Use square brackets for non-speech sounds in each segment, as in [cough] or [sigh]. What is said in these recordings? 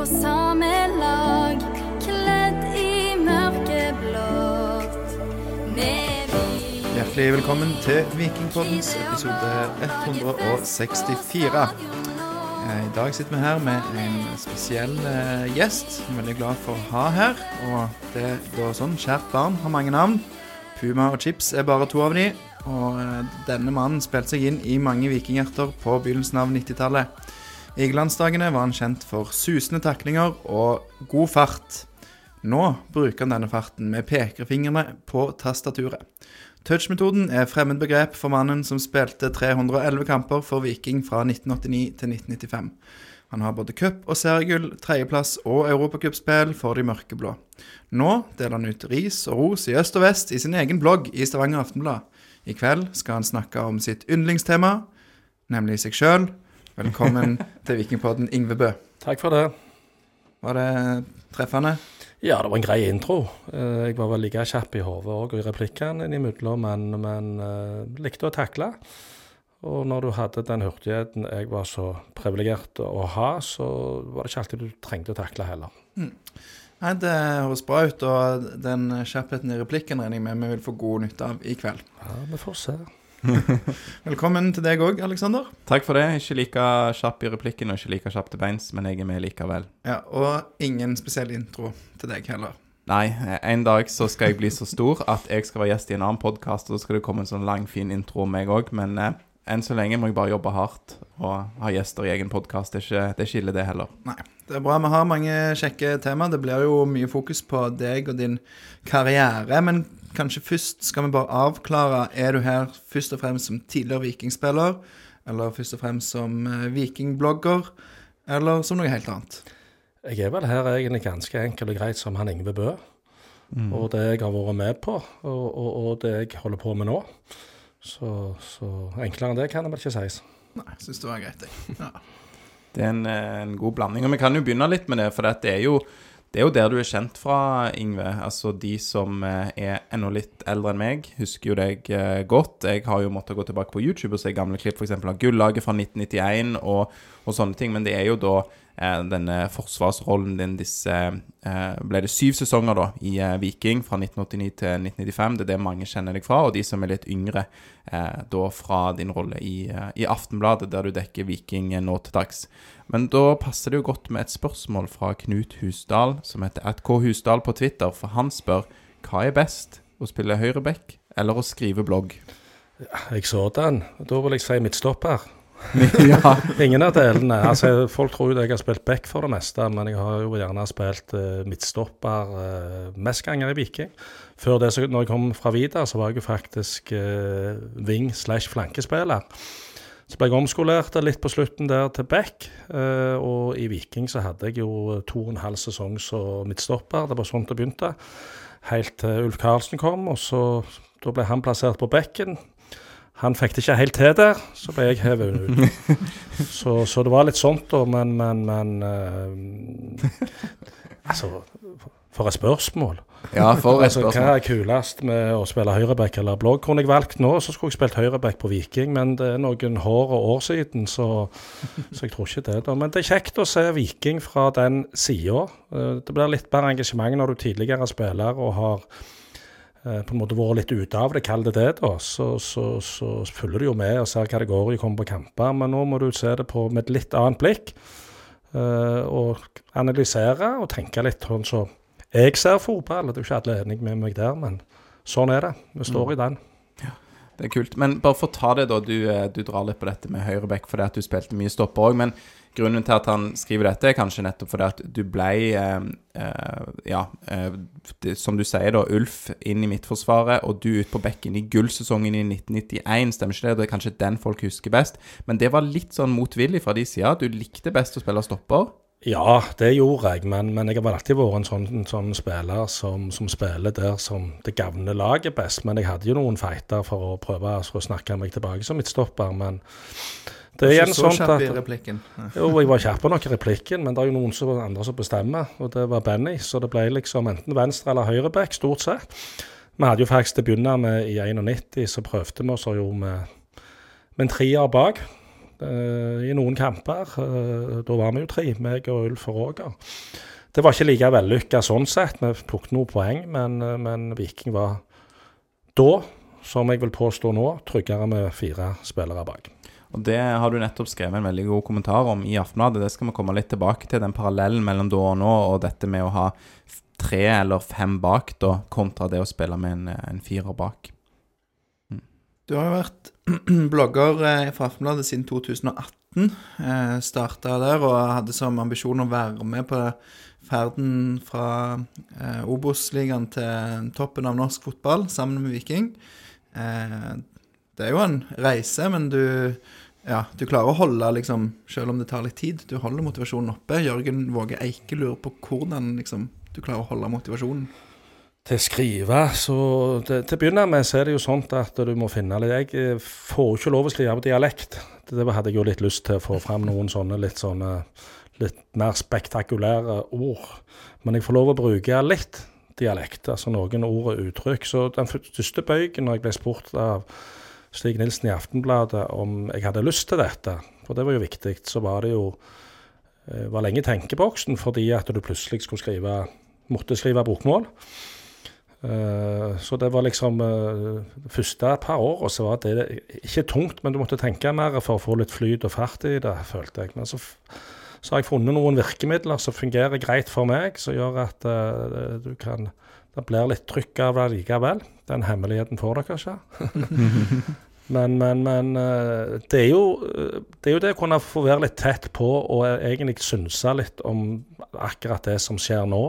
på samme lag, kledd i mørkeblått. Hjertelig velkommen til Vikingpoddens episode 164. Eh, I dag sitter vi her med en spesiell eh, gjest. Jeg er veldig glad for å ha her. Og det er sånn, kjært barn har mange navn. Puma og Chips er bare to av de. Og eh, denne mannen spilte seg inn i mange vikinghjerter på begynnelsen av 90-tallet. I glansdagene var han kjent for susende taklinger og god fart. Nå bruker han denne farten med pekefingrene på tastaturet. Touch-metoden er fremmedbegrep for mannen som spilte 311 kamper for Viking fra 1989 til 1995. Han har både cup- og seriegull, tredjeplass og europacupspill for de mørkeblå. Nå deler han ut ris og ros i øst og vest i sin egen blogg i Stavanger Aftenblad. I kveld skal han snakke om sitt yndlingstema, nemlig seg sjøl. Velkommen til Vikingpodden, Yngve Bø. Takk for det. Var det treffende? Ja, det var en grei intro. Eh, Jeg var vel like kjapp i hodet òg og i replikkene innimellom, men, men eh, likte å takle. Og når du hadde den hurtigheten jeg var så privilegert å ha, så var det ikke alltid du trengte å takle heller. Nei, Det høres bra ut, og den kjappheten i replikken regner jeg med vi vil få god nytte av i kveld. Ja, vi får se. [laughs] Velkommen til deg òg, Aleksander. Takk for det. Ikke like kjapp i replikken og ikke like kjapp til beins, men jeg er med likevel. Ja, og ingen spesiell intro til deg heller. Nei, en dag så skal jeg bli så stor at jeg skal være gjest i en annen podkast, og så skal det komme en sånn lang, fin intro om meg òg, men eh, enn så lenge må jeg bare jobbe hardt og ha gjester i egen podkast. Det, er ikke- det er ikke ille, det heller. Nei, det er bra. Vi har mange kjekke tema. Det blir jo mye fokus på deg og din karriere. Men kanskje først skal vi bare avklare Er du her først og fremst som tidligere vikingspiller, eller først og fremst som eh, vikingblogger, eller som noe helt annet? Jeg er vel her egentlig ganske enkel og greit som han Ingve Bø. Og det jeg har vært med på, og, og, og det jeg holder på med nå. Så, så enklere enn det kan det vel ikke sies. Nei, jeg syns det var greit, jeg. Ja. Det er en, eh, en god blanding. Og vi kan jo begynne litt med det, for det er jo, det er jo der du er kjent fra, Ingve. Altså de som eh, er enda litt eldre enn meg, husker jo deg eh, godt. Jeg har jo måttet gå tilbake på YouTube og se gamle klipp f.eks. av Gullaget fra 1991 og, og sånne ting. Men det er jo da eh, denne forsvarsrollen din disse eh, Ble det syv sesonger da i eh, Viking fra 1989 til 1995? Det er det mange kjenner deg fra. Og de som er litt yngre, eh, da fra din rolle i, i Aftenbladet, der du dekker Viking nå til dags. Men da passer det jo godt med et spørsmål fra Knut Husdal, som heter at K. Husdal på Twitter, for han spør hva er best, å spille høyreback eller å skrive blogg? Jeg så den. Da vil jeg si midtstopper. [laughs] [laughs] ja. Ingen av delene. Altså, folk tror jo jeg har spilt back for det meste, men jeg har jo gjerne spilt uh, midtstopper uh, mest ganger i Viking. Før det, så, når jeg kom fra Vida, så var jeg jo faktisk uh, wing slash flankespiller. Så ble jeg omskolert litt på slutten der til back, eh, og i Viking så hadde jeg jo to og en halv sesong som midtstopper. Det var sånn det begynte. Helt til Ulf Karlsen kom, og så da ble han plassert på bekken. Han fikk det ikke helt til der, så ble jeg hevet ut. [laughs] Så, så det var litt sånt, da, men, men, men uh, Altså, for et spørsmål. Ja, for et Altså, hva er kulest med å spille høyreback eller blogg? Kunne jeg valgt nå, så skulle jeg spilt høyreback på Viking, men det er noen hår og år siden, så, så jeg tror ikke det. da. Men det er kjekt å se Viking fra den sida. Det blir litt bedre engasjement når du tidligere er spiller og har eh, på en måte vært litt ute av det, kall det det, da. Så, så, så følger du jo med og ser hva det går i, å komme på kamper. Men nå må du se det på med et litt annet blikk. eh, og analysere og tenke litt sånn så jeg ser fotball. Det er jo ikke alle enig med meg der, men sånn er det. Vi står i den. Det er kult. Men bare for å ta det, da. Du, eh, du drar litt på dette med høyreback fordi at du spilte mye stopper òg. Men grunnen til at han skriver dette, er kanskje nettopp fordi at du ble eh, eh, Ja, eh, det, som du sier, da. Ulf inn i Midtforsvaret, og du ut på bekken i gullsesongen i 1991. Stemmer ikke det? Det er kanskje den folk husker best. Men det var litt sånn motvillig fra de sida. Du likte best å spille stopper. Ja, det gjorde jeg, men, men jeg har alltid vært en sånn, en sånn spiller som, som, spiller der som det gagner laget best. Men jeg hadde jo noen fighter for å prøve å snakke meg tilbake som midtstopper. Men det er igjen sånn at replikken. [laughs] Jo, jeg var kjapp nok i replikken, men det er jo noen som, andre som bestemmer, og det var Benny. Så det ble liksom enten venstre- eller høyreback, stort sett. Vi hadde jo faktisk til å begynne med i 91, så prøvde vi oss jo med, med en trier bak. Uh, I noen kamper. Uh, da var vi jo tre, meg og Ulf og Roger. Det var ikke like vellykka sånn sett. Vi plukket noen poeng, men, uh, men, Viking var da, som jeg vil påstå nå, tryggere med fire spillere bak. Og Det har du nettopp skrevet en veldig god kommentar om i Aftenbladet. Det skal vi komme litt tilbake til, den parallellen mellom da og nå, og dette med å ha tre eller fem bak da, kontra det å spille med en, en firer bak. Du har jo vært [clears throat] blogger eh, fra Aftenbladet siden 2018. Eh, Starta der og hadde som ambisjon å være med på ferden fra eh, Obos-ligaen til toppen av norsk fotball sammen med Viking. Det er jo en reise, men du, ja, du klarer å holde, liksom, selv om det tar litt tid, du holder motivasjonen oppe. Jørgen Våge Eike lurer på hvordan liksom, du klarer å holde motivasjonen til å skrive, så det, Til å begynne med så er det jo sånn at du må finne litt Jeg eh, får ikke lov å skrive på dialekt. Det hadde jeg jo litt lyst til å få fram noen sånne litt sånne litt mer spektakulære ord. Men jeg får lov å bruke litt dialekt, altså noen ord og uttrykk. Så den første bøygen, når jeg ble spurt av Stig Nilsen i Aftenbladet om jeg hadde lyst til dette, for det var jo viktig, så var det jo eh, var lenge i tenkeboksen fordi at du plutselig skulle skrive, måtte skrive bokmål. Uh, så det var liksom det første par år, og så var det ikke tungt, men du måtte tenke mer for å få litt flyt og fart i det, følte jeg. Men så, så har jeg funnet noen virkemidler som fungerer greit for meg, som gjør at uh, du kan Det blir litt trykk av det likevel. Den hemmeligheten får dere ikke. [laughs] men, men, men det, er jo, det er jo det å kunne få være litt tett på og egentlig synse litt om akkurat det som skjer nå.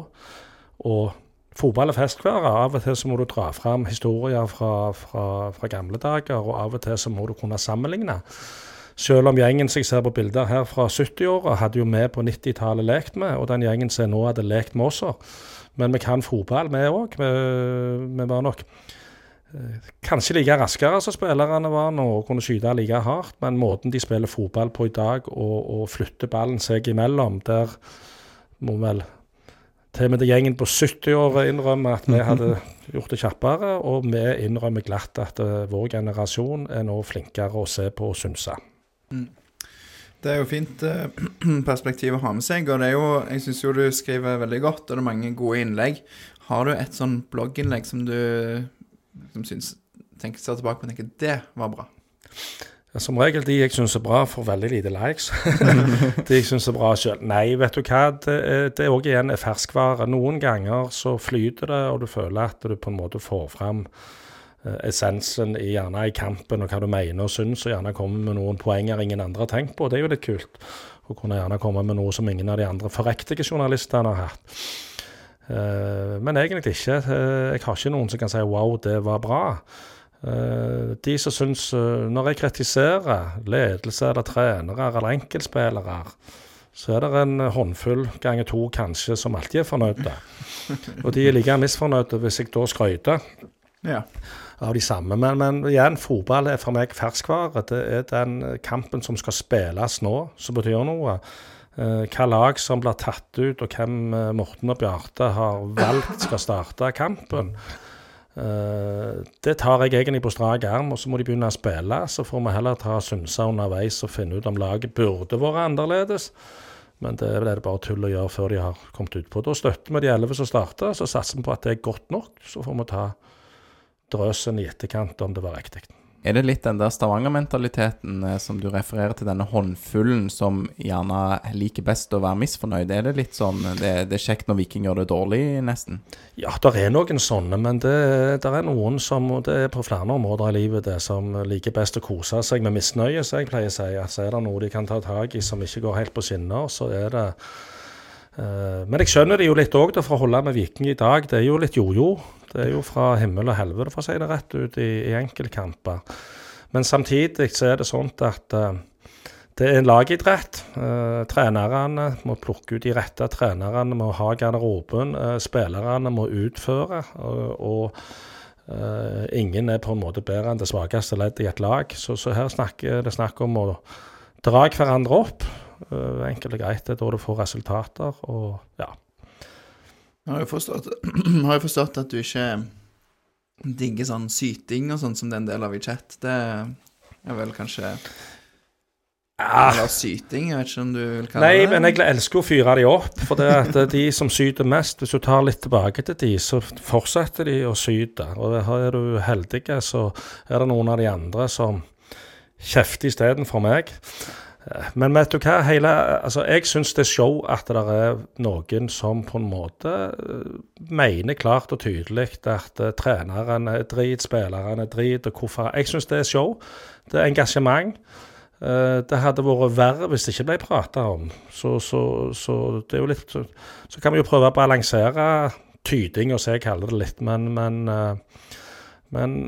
og Fotball er festkvære. Av og til så må du dra fram historier fra, fra, fra, gamle dager, og av og til så må du kunne sammenligne. Selv om gjengen som jeg ser på bilder her fra 70-åra, hadde jo vi på 90-tallet lekt med, og den gjengen som nå hadde lekt med oss. Men vi kan fotball, vi òg. Vi, vi, var nok eh, kanskje like raskere som spillerne var nå, og kunne skyte like hardt, men måten de spiller fotball på i dag, og, og flytter ballen seg imellom, der må vel til og med gjengen på 70 år innrømmer at vi hadde gjort det kjappere, og vi innrømmer glatt at uh, vår generasjon er nå flinkere å se på og synse. Mm. Det er jo fint uh, [clears throat] perspektiv å ha med seg, og det er jo, jeg syns jo du skriver veldig godt, og det er mange gode innlegg. Har du et sånn blogginnlegg som du som syns, tenker, ser tilbake på og tenker det var bra? Som regel de jeg syns er bra, får veldig lite likes. [laughs] de jeg syns er bra sjøl. Nei, vet du hva, det òg igjen er ferskvare. Noen ganger så flyter det, og du føler at du på en måte får fram uh, essensen i, gjerne i kampen, og hva du mener og syns, og gjerne kommer med noen poenger ingen andre har tenkt på. Det er jo litt kult. Å kunne gjerne komme med noe som ingen av de andre forrektige journalistene har hatt. Uh, men egentlig ikke. Jeg har ikke noen som kan si 'wow, det var bra'. Eh, de som syns eh, Når jeg kritiserer ledelse eller trenere eller enkeltspillere, så er det en håndfull ganger to kanskje som alltid er fornøyde. [laughs] Og de er like misfornøyde hvis jeg da skryter ja. av de samme. Men, men, igjen, fotball er for meg ferskvare. Det er den kampen som skal spilles nå, som betyr noe. Eh, hva lag som blir tatt ut, og hvem Morten og Bjarte har valgt skal starte kampen. Uh, det tar jeg egentlig på strak arm, og så må de begynne å spille. Så får vi heller ta synse underveis og finne ut om laget burde vært annerledes. Men det er det bare tull å gjøre før de har kommet utpå. Da støtter vi de elleve som starter, så satser vi på at det er godt nok. Så får vi ta drøsen i etterkant om det var riktig. Er det litt den der Stavanger-mentaliteten eh, som du refererer til, denne håndfullen som gjerne liker best å være misfornøyd? Er det litt sånn det, det er kjekt når Viking gjør det dårlig, nesten? Ja, det er noen sånne, men det, det er noen som Det er på flere områder i livet det som liker best å kose seg med misnøye, som jeg pleier å si. Altså, er det noe de kan ta tak i som ikke går helt på skinner, så er det Men jeg skjønner det jo litt òg, for å holde med Viking i dag. Det er jo litt jojo. Det er jo fra himmel og helvete, for å si det rett ut, i, i enkeltkamper. Men samtidig så er det sånn at uh, det er en lagidrett. Eh, trenerne må plukke ut de rette trenerne, må ha garderoben. Eh, spillerne må utføre. Og, og eh, ingen er på en måte bedre enn det svakeste leddet i et lag. Så, så her snakker det snakk om å dra hverandre opp. Eh, enkelt og greit. Det er da du får resultater. Og ja. Jeg [clears throat] har jo forstått, har jo forstått at du ikke digger sånn syting og sånn som det er en del av i chat. Det er vel kanskje Eller syting, jeg vet ikke om du vil kalle Nei, det men jeg elsker å fyre de opp. For det at de som syter mest, hvis du tar litt tilbake til de, så fortsetter de å syte. Og er du heldig, så er det noen av de andre som kjefter istedenfor meg. Eh, Men vet du hva, hele, altså jeg syns det er show at det er noen som på en måte eh, mener klart og tydelig at uh, treneren er drit, spilleren er drit, og hvorfor Jeg syns det er show. Det er engasjement. Eh, det hadde vært verre hvis det ikke ble prata om. Så, så, så det er jo litt Så, kan vi jo prøve å balansere tyding, og så jeg kaller det litt, men, men, eh, men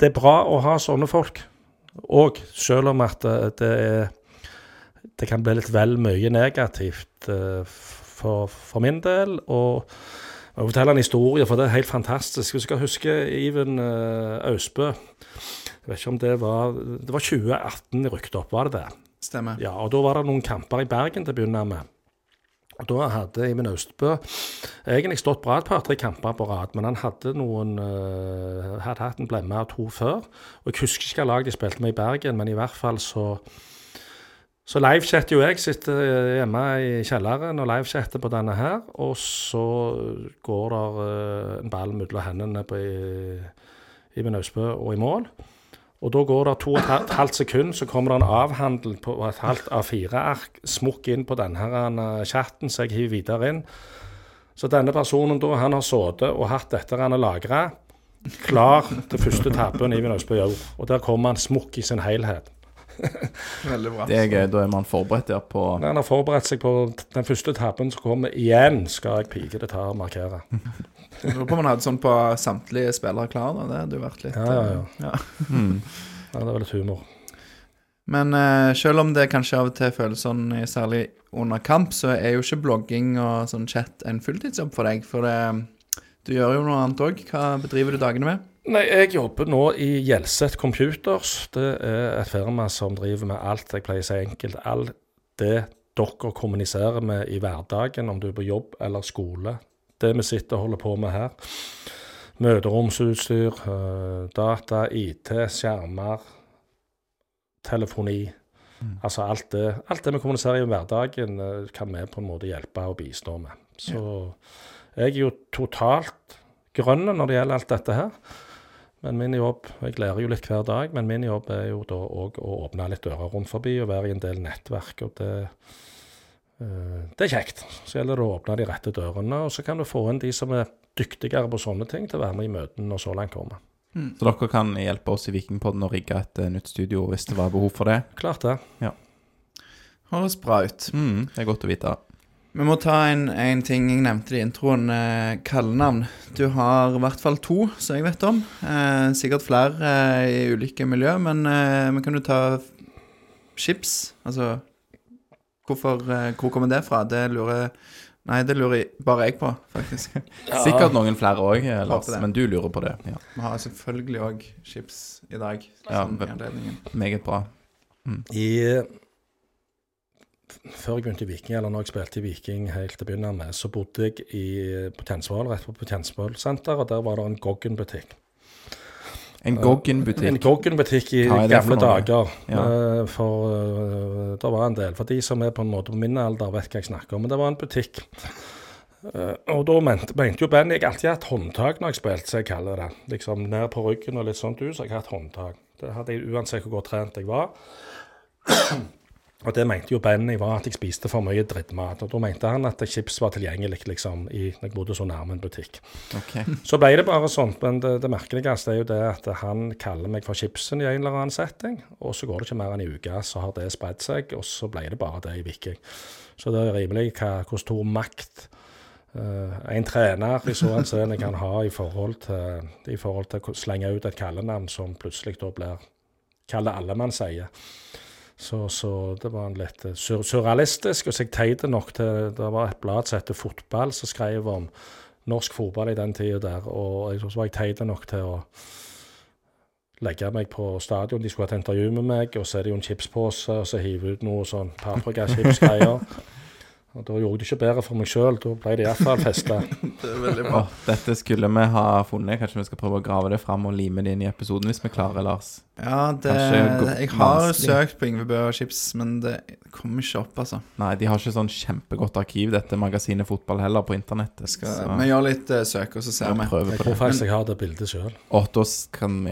det er bra å ha sånne folk. Og selv om at det, det er Det kan bli litt vel mye negativt eh, for, for min del. og jeg må fortelle en historie, for det er helt fantastisk. Hvis skal husker Iven uh, Austbø Jeg vet ikke om det var Det var 2018 de rykket opp, var det det? Stemmer. Ja, og da var det noen kamper i Bergen til å begynne med. Og da hadde Imen Austbø egentlig stått bra et par-tre kamper på rad, men han hadde noen uh, hadde hatt en blemme av to før. Og jeg husker ikke hvilket lag de spilte med i Bergen, men i hvert fall så så livechatter jo jeg. Sitter eh, hjemme i kjelleren og livechatter på denne her. Og så går der eh, en ball mellom hendene på Iben Austbø og i mål. Og da går det to og et halvt- sekund, så kommer det en avhandel på et halvt A4-ark, smukk inn på denne her, eh, chatten, så jeg hiver videre inn. Så denne personen da, han har sittet og hatt dette han har lagra, klar til første tabben i Austbø gjør. Og der kommer han smukk i sin helhet. Veldig bra. Det er gøy. Da er man forberedt der på Når han har forberedt seg på den første tabben som kommer igjen, skal jeg pike det ta og markere. Jeg lurer på om han hadde sånn på samtlige spillere klar. Da. Det hadde jo vært litt Ja, ja, ja. ja. mm. Ja, det var litt humor. Men uh, selv om det kanskje av og til føles sånn, særlig under kamp, så er jo ikke blogging og sånn chat en fulltidsjobb for deg. For det, du gjør jo noe annet òg. Hva bedriver du dagene med? Nei, jeg jobber nå i Gjelseth Computers. Det er et firma som driver med alt jeg pleier å si enkelt. Alt det dere kommuniserer med i hverdagen, om du er på jobb eller skole. Det vi sitter og holder på med her. Møteromsutstyr, eh, data, IT, skjermer, telefoni. Altså alt det, alt det vi kommuniserer i hverdagen, eh, kan vi på en måte hjelpe og bistå med. Så jeg er jo totalt grønn når det gjelder alt dette her. Men min jobb Jeg lærer jo litt hver dag, men min jobb er jo da òg å åpne litt dører rundt forbi og være i en del nettverk. og det, det er kjekt. Så gjelder det å åpne de rette dørene, og så kan du få inn de som er dyktigere på sånne ting, til å være med i møtene når så langt kommer. Så dere kan hjelpe oss i Vikingpodden å rigge et eh, nytt studio hvis det var behov for det. Klart det. Høres bra ut. Mm, det er godt å vite. Vi må ta en, en ting jeg nevnte i introen. Eh, kallenavn. Du har i hvert fall to, som jeg vet om. Eh, sikkert flere eh, i ulike miljø, men eh, kan du ta chips. Altså hvorfor, eh, Hvor kommer det fra? Det lurer Nei, det lurer bare jeg på, faktisk. [laughs] Sikkert noen flere òg, Lars, men du lurer på det. Ja. Vi har selvfølgelig òg chips i dag. Ja, i. Meget bra. I, eh, før jeg begynte i Viking, eller når jeg spilte i Viking helt til å begynne med, så bodde jeg i, på Tjensvoll, rett på Tjensvoll senter, og der var det en Goggen-butikk. En En Goggen-butikk. Goggen-butikk i gamle dager. Ja. Eh, For eh, det var en del. For de som er på en måte på min alder, vet hva jeg snakker om. Men det var en butikk. Eh, og da mente, mente jo Benny Jeg har alltid hatt håndtak når jeg spilte, som jeg kaller det. Liksom ned på ryggen og litt sånt ut, så jeg har hatt håndtak. Det hadde jeg uansett hvor godt trent jeg var. Og det mente jo Benny var at jeg spiste for mye drittmat. Og da mente han at chips var tilgjengelig liksom, i, jeg bodde så nærme en butikk. Okay. [laughs] Så ble det bare sånn, men det, det merkeligste er jo det at han kaller meg for chipsen i en eller annen setting, og så går det ikke mer enn en uke, så har det spredt seg, og så ble det bare det i Viking. Så det er rimelig hva, hvor stor makt uh, en trener i så henseende kan ha i forhold til, i forhold til å slenge ut et kallenavn som plutselig da blir Kall det alle man sier. Så, så det var en litt eh, sur surrealistisk. Og så jeg teide nok til Det var et blad som heter Fotball, som skrev om norsk fotball i den tida der. Og så var jeg teit nok til å legge meg på stadion. De skulle ha et intervju med meg, og så er det jo en chipspose, og så hive ut noe sånn paprikachipsgreier. [laughs] Og da gjorde jeg det ikke bedre for meg sjøl. Da ble det iallfall festa. [laughs] Det er veldig bra. Dette skulle vi ha funnet. Kanskje vi skal prøve å grave det fram og lime det inn i episoden hvis vi klarer, Lars. Ja, det, jeg har vanskelig. søkt på Yngve Bø og chips, men det kommer ikke opp, altså. Nei, de har ikke sånn kjempegodt arkiv, dette magasinet Fotball heller, på internettet. Skal, Så vi gjør litt uh, søk, og så ser vi Jeg på tror faktisk jeg har det bildet sjøl.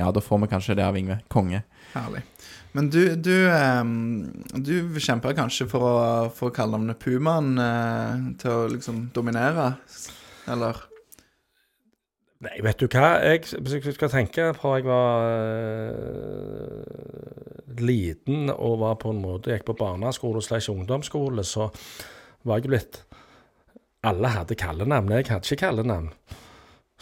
Ja, da får vi kanskje det av Yngve. Konge. Herlig. Men du, du, du kjemper kanskje for å få kallenavnet Pumaen eh, til å liksom dominere, eller? Nei, vet du hva. Jeg, hvis jeg skal tenke fra jeg var uh, liten og var på en måte gikk på barneskole slash ungdomsskole, så var jeg jo litt Alle hadde kallenavn. Jeg hadde ikke kallenavn.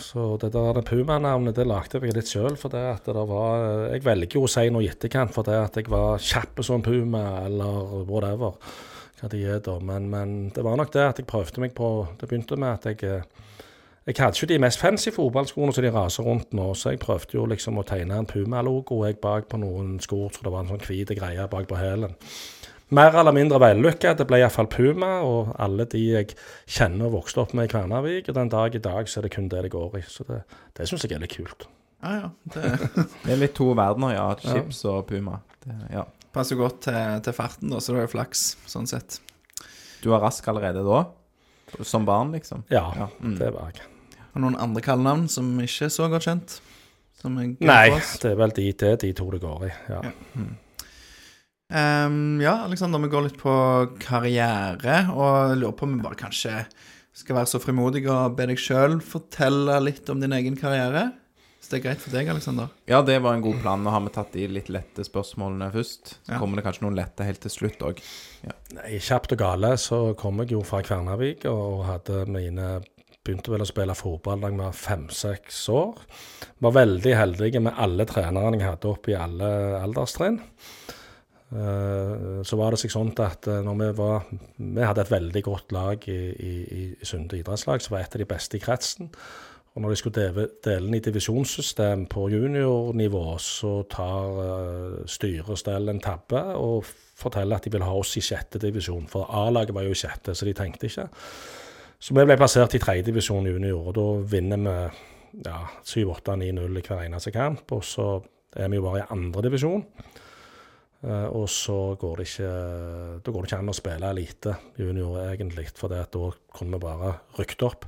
Så det der Puma-navnet det lagde jeg litt sjøl. Det det var Jeg velger jo å si noe i etterkant for det at jeg var kjapp som puma, eller whatever. Hva de er da. Men, men det var nok det at jeg prøvde meg på Det begynte med at jeg eh, jeg hadde ikke de mest fancy fotballskoene som de raser rundt nå, så jeg prøvde jo liksom å tegne en Puma-logo jeg bak på noen sko, så det var en sånn hvit greie bak på hælen. Mer eller mindre vellykka. Det ble iallfall Puma, og alle de jeg kjenner og vokste opp med i Kværnervik. Og den dag i dag så er det kun det det går i. Så det, det syns jeg er litt kult. Ja, ja. Det [laughs] Det er litt to verdener, ja. Chips og Puma. Det, ja. passer godt til, til farten, da, så det er jo flaks, sånn sett. Du var rask allerede da? Som barn, liksom? Ja, Ja, mm. det var jeg. Og noen andre kallenavn som ikke er så godt kjent? Som er Nei, det er vel de, det de to det går i. Ja. Ehm, ja, Alexander, vi går litt på karriere, og jeg lurer på om vi bare kanskje skal være så frimodige og be deg sjøl fortelle litt om din egen karriere. Hvis det er greit for deg, Alexander? Ja, det var en god plan. Nå har vi tatt de litt lette spørsmålene først. Så Ja. kommer det kanskje noen lette helt til slutt òg. Nei, kjapt og gale så kom jeg jo fra Kvernavik og hadde mine Begynte vel å spille fotball da jeg var fem-seks år. Var veldig heldig med alle trenerne jeg hadde oppe i alle alderstrinn. Eh, Så var det seg sånn at eh, når vi var Vi hadde et veldig godt lag i, i, i Sunde idrettslag, som var et av de beste i kretsen. Og når de skulle dele, dele i divisjonssystem på juniornivå, så tar uh, styret og stell en tabbe og forteller at de vil ha oss i sjette divisjon. For A-laget var jo i sjette, så de tenkte ikke. Så vi ble plassert i tredje divisjon junior, og da vinner vi ja, 7-8-9-0 i hver eneste kamp. Og så er vi jo bare i andredivisjon. Uh, og så går det ikke Da går det ikke an å spille elite junior, egentlig, for da kunne vi bare rykt opp.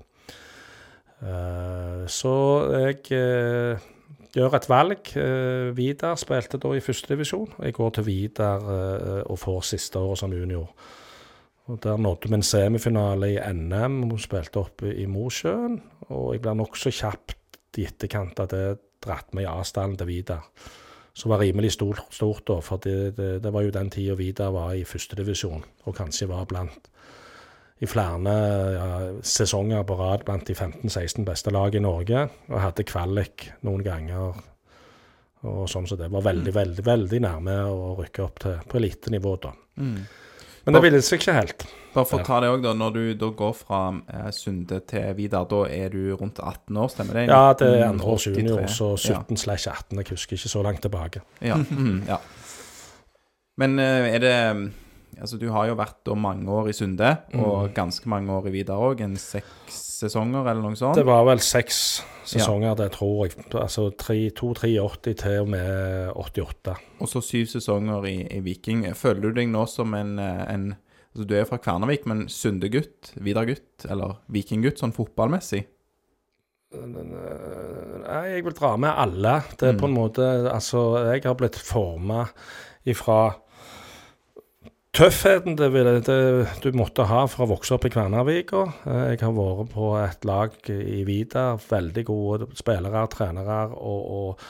Eh, så jeg eh, gjør et valg. Vidar spilte da i førstedivisjon. Jeg går til Vidar eh, og får siste året som junior. Og Der nådde vi en semifinale i NM. Hun spilte oppe i Mosjøen. Og jeg blir nokså kjapt i etterkant av det dratt med i avstanden til Vidar. Som var rimelig stort, stort da, for det, det, det var jo den tida Vidar var i førstedivisjon, og kanskje var blant i flere ja, sesonger på rad blant de 15-16 beste lag i Norge, og hadde kvalik noen ganger. Og sånn så det var veldig, veldig veldig nærme å rykke opp til, på elitenivå, da. Men det ville seg ikke helt. Bare for å ta det også, da. Når du da går fra eh, Sunde til Vidar, da er du rundt 18 år, stemmer det? Ja, det er andre års junior, så 17 slash 18. Jeg husker ikke så langt tilbake. Ja. Mm, ja. Men eh, er det Altså, du har jo vært da mange år i Sunde, og Mm. ganske mange år i Vidar òg. En seks sesonger, eller noe sånt? Det var vel seks sesonger, det tror jeg. Altså 2-83 til og med 88. Og så syv sesonger i, i Viking. Føler du deg nå som en, eh, en altså Du er fra Kvernavik, men Sunde-gutt, Vidar-gutt, eller Viking-gutt, sånn fotballmessig? Nei, jeg vil dra med alle. Det er på en måte Altså, jeg har blitt forma ifra Tøffheten det, det du måtte ha for å vokse opp i Kværnervika. Eh, Jeg har vært på et lag i Vidar, veldig gode spillere, trenere, og, og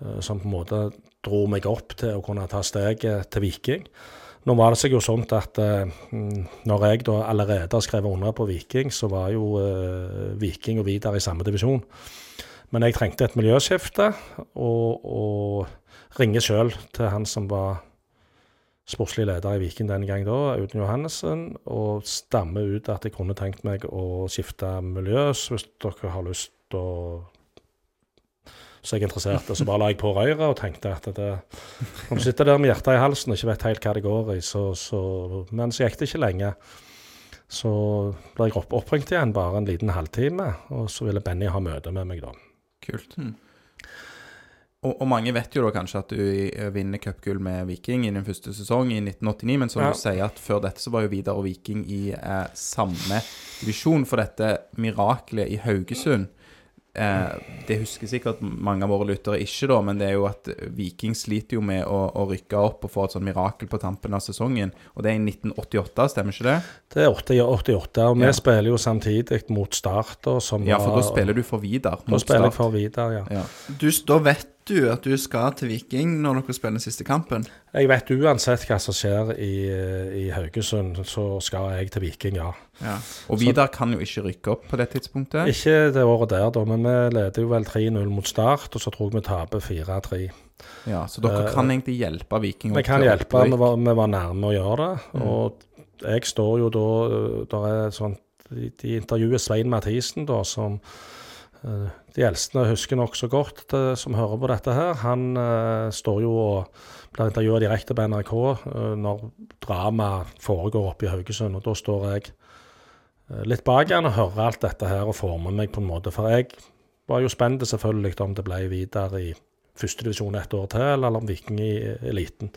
eh, som på en måte dro meg opp til å kunne ta steget til Viking. Nå var det seg jo sånn at eh, mm, når jeg da allerede har skrevet under på Viking, så var jo Viking og Vidar i samme divisjon. Men jeg trengte et miljøskifte, og, og ringer sjøl til han som var sportslig leder i Viking den gang da, Audun Johannessen, og stammer ut at jeg kunne tenkt meg å skifte miljø hvis dere har lyst å så jeg er interessert. Så bare la jeg på røret og tenkte at det, når du sitter der med hjertet i halsen og ikke vet helt hva det går i, så, så Men så gikk det ikke lenge. Så ble jeg opp, oppringt igjen bare en liten halvtime, og så ville Benny ha møte med meg da. Kult. Og, og mange vet jo da kanskje at du eh, vinner cupgull med Viking i din første sesong i 1989, men som Ja. du sier at før dette så var jo Vidar og Viking i eh, samme divisjon for dette miraklet i Haugesund. Eh, det husker sikkert mange av våre lyttere ikke, da, men det er jo at Viking sliter jo med å, å rykke opp og få et sånn mirakel på tampen av sesongen. Og det er i 1988, stemmer ikke det? Det er 80 88, og vi Ja. spiller jo samtidig mot Start. Ja, for da spiller du for Vidar. Da spiller jeg for Vidar, ja. Ja. Du, da vet du at du skal til Viking når dere spiller den siste kampen. Jeg vet uansett hva som skjer i, i Haugesund, så skal jeg til Viking, ja. Ja. Og Vidar kan jo ikke rykke opp på det tidspunktet. Ikke det året der, da, men vi leder jo vel 3-0 mot Start, og så tror jeg vi taper 4-3. Ja, Så dere kan egentlig hjelpe Viking Vi kan hjelpe, vi var, vi var nærme å gjøre det. Mm. Og jeg står jo da Der er sånn De, intervjuer Svein Mathisen, da, som eh, de eldste husker nokså godt, det, som hører på dette her. Han eh, står jo og blir intervjua direkte på NRK eh, når dramaet foregår oppe i Haugesund. Og da står jeg eh, litt bak han og hører alt dette her og former meg på en måte. For jeg var jo spent selvfølgelig om det ble videre i førstedivisjon et år til, eller om Viking i eliten.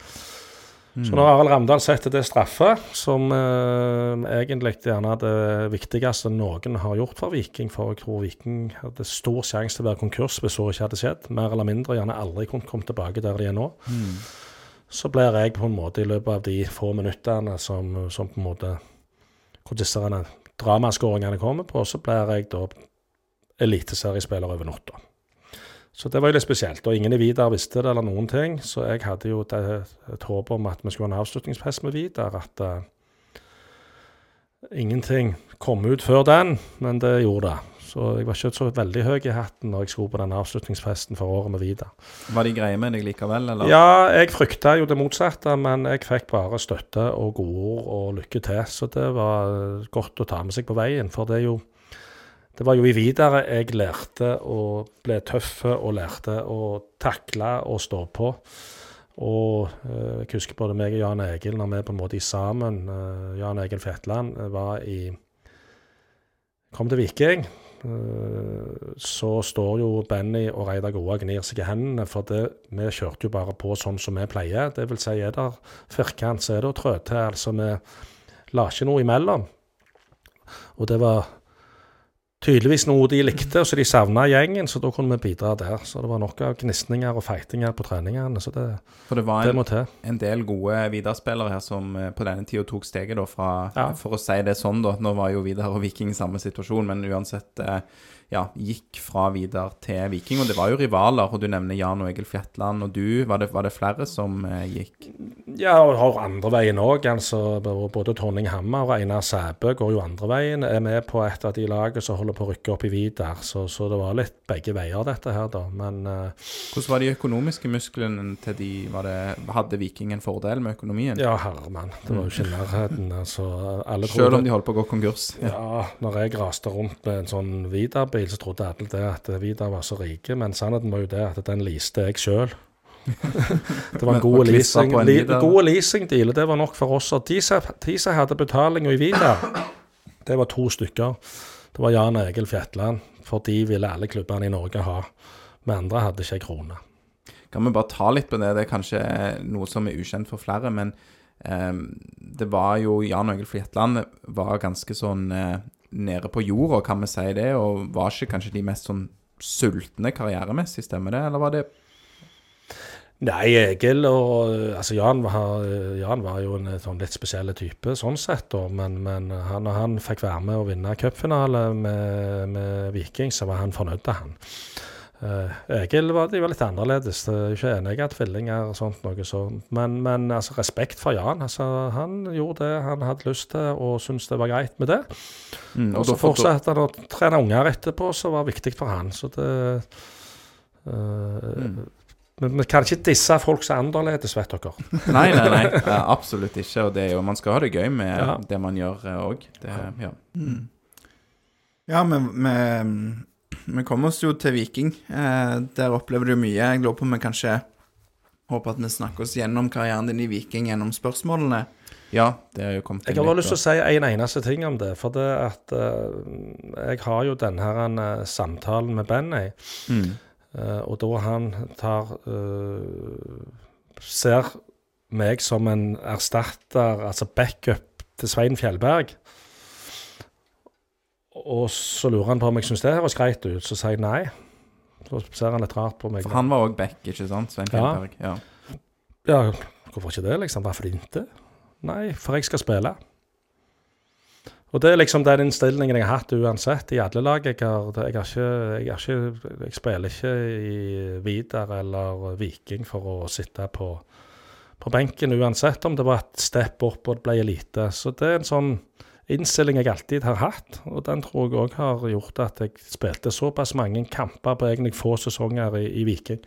Så når Arild Ramdal setter det straffe, som eh, egentlig gjerne er det viktigste noen har gjort for Viking, for jeg tror Viking hadde stor sjanse til å være konkurs hvis så ikke hadde skjedd, mer eller mindre gjerne aldri kunne komme tilbake der de er nå, Mm. så blir jeg på en måte i løpet av de få minuttene som, som på en måte hvor disse dramaskåringene kommer på, så blir jeg da eliteseriespiller over natta. Så det var jo litt spesielt. Og ingen i Vidar visste det eller noen ting. Så jeg hadde jo det, et håp om at vi skulle ha en avslutningsfest med Vidar. At uh, ingenting kom ut før den, men det gjorde det. Så jeg var ikke så veldig høy i hatten når jeg skulle på den avslutningsfesten for året med Vidar. Var de greie med deg likevel, eller? Ja, jeg frykta jo det motsatte, men jeg fikk bare støtte og godord og lykke til. Så det var eh, godt å ta med seg på veien. For det er jo Det var jo i videre jeg lærte å bli tøff og lærte å takle og stå på. Og eh, jeg husker både meg og Jan Egil, når vi på en måte sammen, eh, Jan Egil Fetland, eh, var i Kom til Viking. eh, så står jo Benny og Reidar Goa og gnir seg i hendene, for det, vi kjørte jo bare på sånn som vi pleier. Det vil si, er det firkant, så er det å trå til. Altså, vi la ikke noe imellom. Og det var tydeligvis noe de likte, og så de savna gjengen, så da kunne vi bidra der. Så det var nok av gnisninger og feitinger på treningene, så det, For det var det en, det til. en del gode Vidar-spillere her som eh, på denne tida tok steget da fra Ja. For å si det sånn, da. Nå var jo Vidar og Viking i samme situasjon, men uansett eh, ja, gikk fra Vidar til Viking. Og det var jo rivaler, og du nevner Jan og Egil Fjetland, og du. Var det, var det flere som eh, gikk? Ja, og har andre veien òg. Altså, både Tonning Hammer og Einar Sæbø går jo andre veien. Er med på et av de lagene som holder på å rykke opp i Vidar. Så, så det var litt begge veier, dette her, da. Men eh, Hvordan var de økonomiske musklene til de var det, Hadde Viking en fordel med økonomien? ja, herremann. Det var jo ikke nærheten. Altså, Selv om de holdt på å gå konkurs? Ja, når jeg raste rundt med en sånn Vidar-bil, så trodde alle det at Vidar var så rike, men sannheten var jo det at den leaste jeg sjøl. [laughs] det var en god leasing, li, god leasingdeal, og det var nok for oss. Og de som hadde betalinga i Vidar, det var to stykker. Det var Jan Egil Fjetland, for de ville alle klubbene i Norge ha. Vi andre hadde ikke ei krone. Kan vi bare ta litt på det? Det er kanskje noe som er ukjent for flere, men eh, det var jo Jan Egil Fjetland var ganske sånn eh, nede på jorda, kan vi si det, og var ikke kanskje de mest sånn sultne karrieremessig, stemmer det, eller var det Nei, Egil og altså Jan, var, Jan var jo en sånn litt spesiell type sånn sett, da. Men, men han, han fikk være med å vinne cupfinale med, med Viking, så var han fornøyd, han. Eh, Egil var, de var litt annerledes. Jeg er ikke enige tvillinger og sånt noe sånt. Men, men altså, respekt for Jan. Altså, han gjorde det han hadde lyst til, og syntes det var greit med det. mm, Og så fortsatte han å trene unger etterpå, som var viktig for han. Så det uh, Mm. Men vi kan ikke disse folk som er annerledes, vet dere. [laughs] Nei, nei, nei. Ja, absolutt ikke. Og det er jo, man skal ha det gøy med Ja. det man gjør òg. Ja. Ja, men vi, vi kommer oss jo til Viking. Eh, der opplever du mye. Jeg lurer på om vi kanskje håper at vi snakker oss gjennom karrieren din i Viking gjennom spørsmålene. ja, det har jo kommet Jeg har bare lyst til å si en eneste ting om det. For det at eh, jeg har jo denne her, eh, samtalen med Benny, mm. eh, og da han tar eh, Ser meg som en erstatter, altså backup til Svein Fjellberg. Og så lurer han på om jeg syns det høres greit ut. Så sier jeg nei. Så ser han litt rart på meg. For han var òg back, ikke sant? Svein Ja. Fjellberg. Ja. Ja, hvorfor ikke det, liksom? Hvorfor ikke? Nei, for jeg skal spille. Og det er liksom den innstillingen jeg har hatt uansett, i alle lag. Jeg, har, jeg, har ikke, jeg, har ikke, jeg spiller ikke i Vidar eller Viking for å sitte på, på benken, uansett om det var et step opp og det ble elite. Så det er en sånn innstilling jeg alltid har hatt, og den tror jeg òg har gjort at jeg spilte såpass mange kamper på egentlig få sesonger i, i Viking.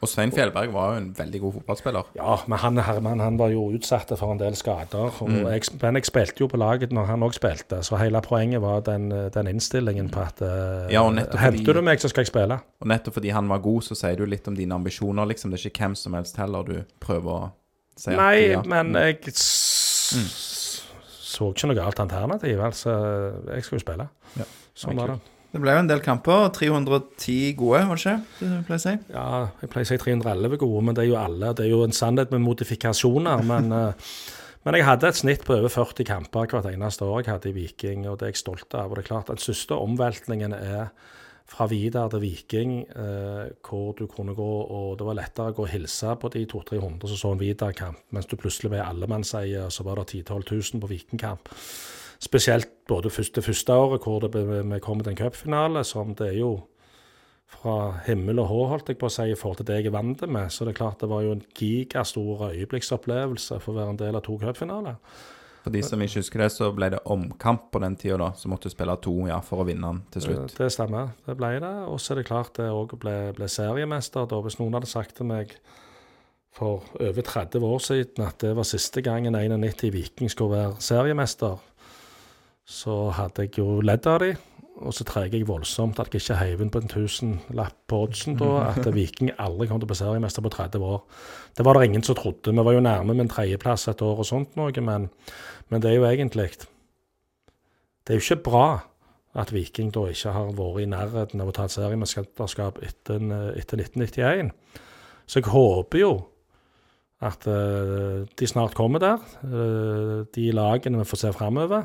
Og Svein Fjellberg var jo en veldig god fotballspiller. Ja, men han Herman han var jo utsatt for en del skader. og jeg, Men jeg spilte jo på laget når han òg spilte, så hele poenget var den, den innstillingen på at eh, Ja, fordi- Henter du meg, så skal jeg spille. Og nettopp fordi han var god, så sier du litt om dine ambisjoner, liksom. Det er ikke hvem som helst heller du prøver å si at Nei, ja. men jeg s så ikke noe galt alternativ. Altså, jeg skulle spille. Ja, Sånn var det. Det ble jo en del kamper. 310 gode, var det ikke? Det pleier å si. Ja, jeg pleier å si 311 gode, men det er jo alle. Det er jo en sannhet med modifikasjoner. Men, [laughs] eh, men jeg hadde et snitt på over 40 kamper hvert eneste år jeg hadde i Viking, og det er jeg stolt av. Og det er klart, Den største omveltningen er fra Vidar til Viking, eh, hvor du kunne gå og Det var lettere å gå og hilse på de 200-300 som så en Vidar-kamp, mens du plutselig ble allemannseie, og så var det 10 000-12 000 på Vikingkamp. Spesielt både første, det første året, hvor det vi kom til en cupfinale, som det er jo fra himmel og hå, holdt jeg på å si, i forhold til det jeg er vant med. Så det er klart det var jo en gigastor øyeblikksopplevelse for å være en del av to cupfinaler. For de som ikke husker det, så ble det omkamp på den tida, da. Så måtte du spille to ja, for å vinne den til slutt. Det stemmer, det ble det. Og så er det klart det òg ble, ble seriemester. da Hvis noen hadde sagt til meg for over 30 år siden at det var siste gangen 91 Viking skulle være seriemester, så hadde jeg jo ledd av de. Og så treger jeg voldsomt at jeg ikke heiv inn på en tusenlapp på oddsen da, at Viking aldri kom til å bli seriemester på 30 år. Det var det ingen som trodde. Vi var jo nærme med en tredjeplass et år og sånt noe, men, men det er jo egentlig Det er jo ikke bra at Viking da ikke har vært i nærheten av å ta et seriemesterskap etter, etter 1991. Så jeg håper jo at uh, de snart kommer der, uh, de lagene vi får se framover.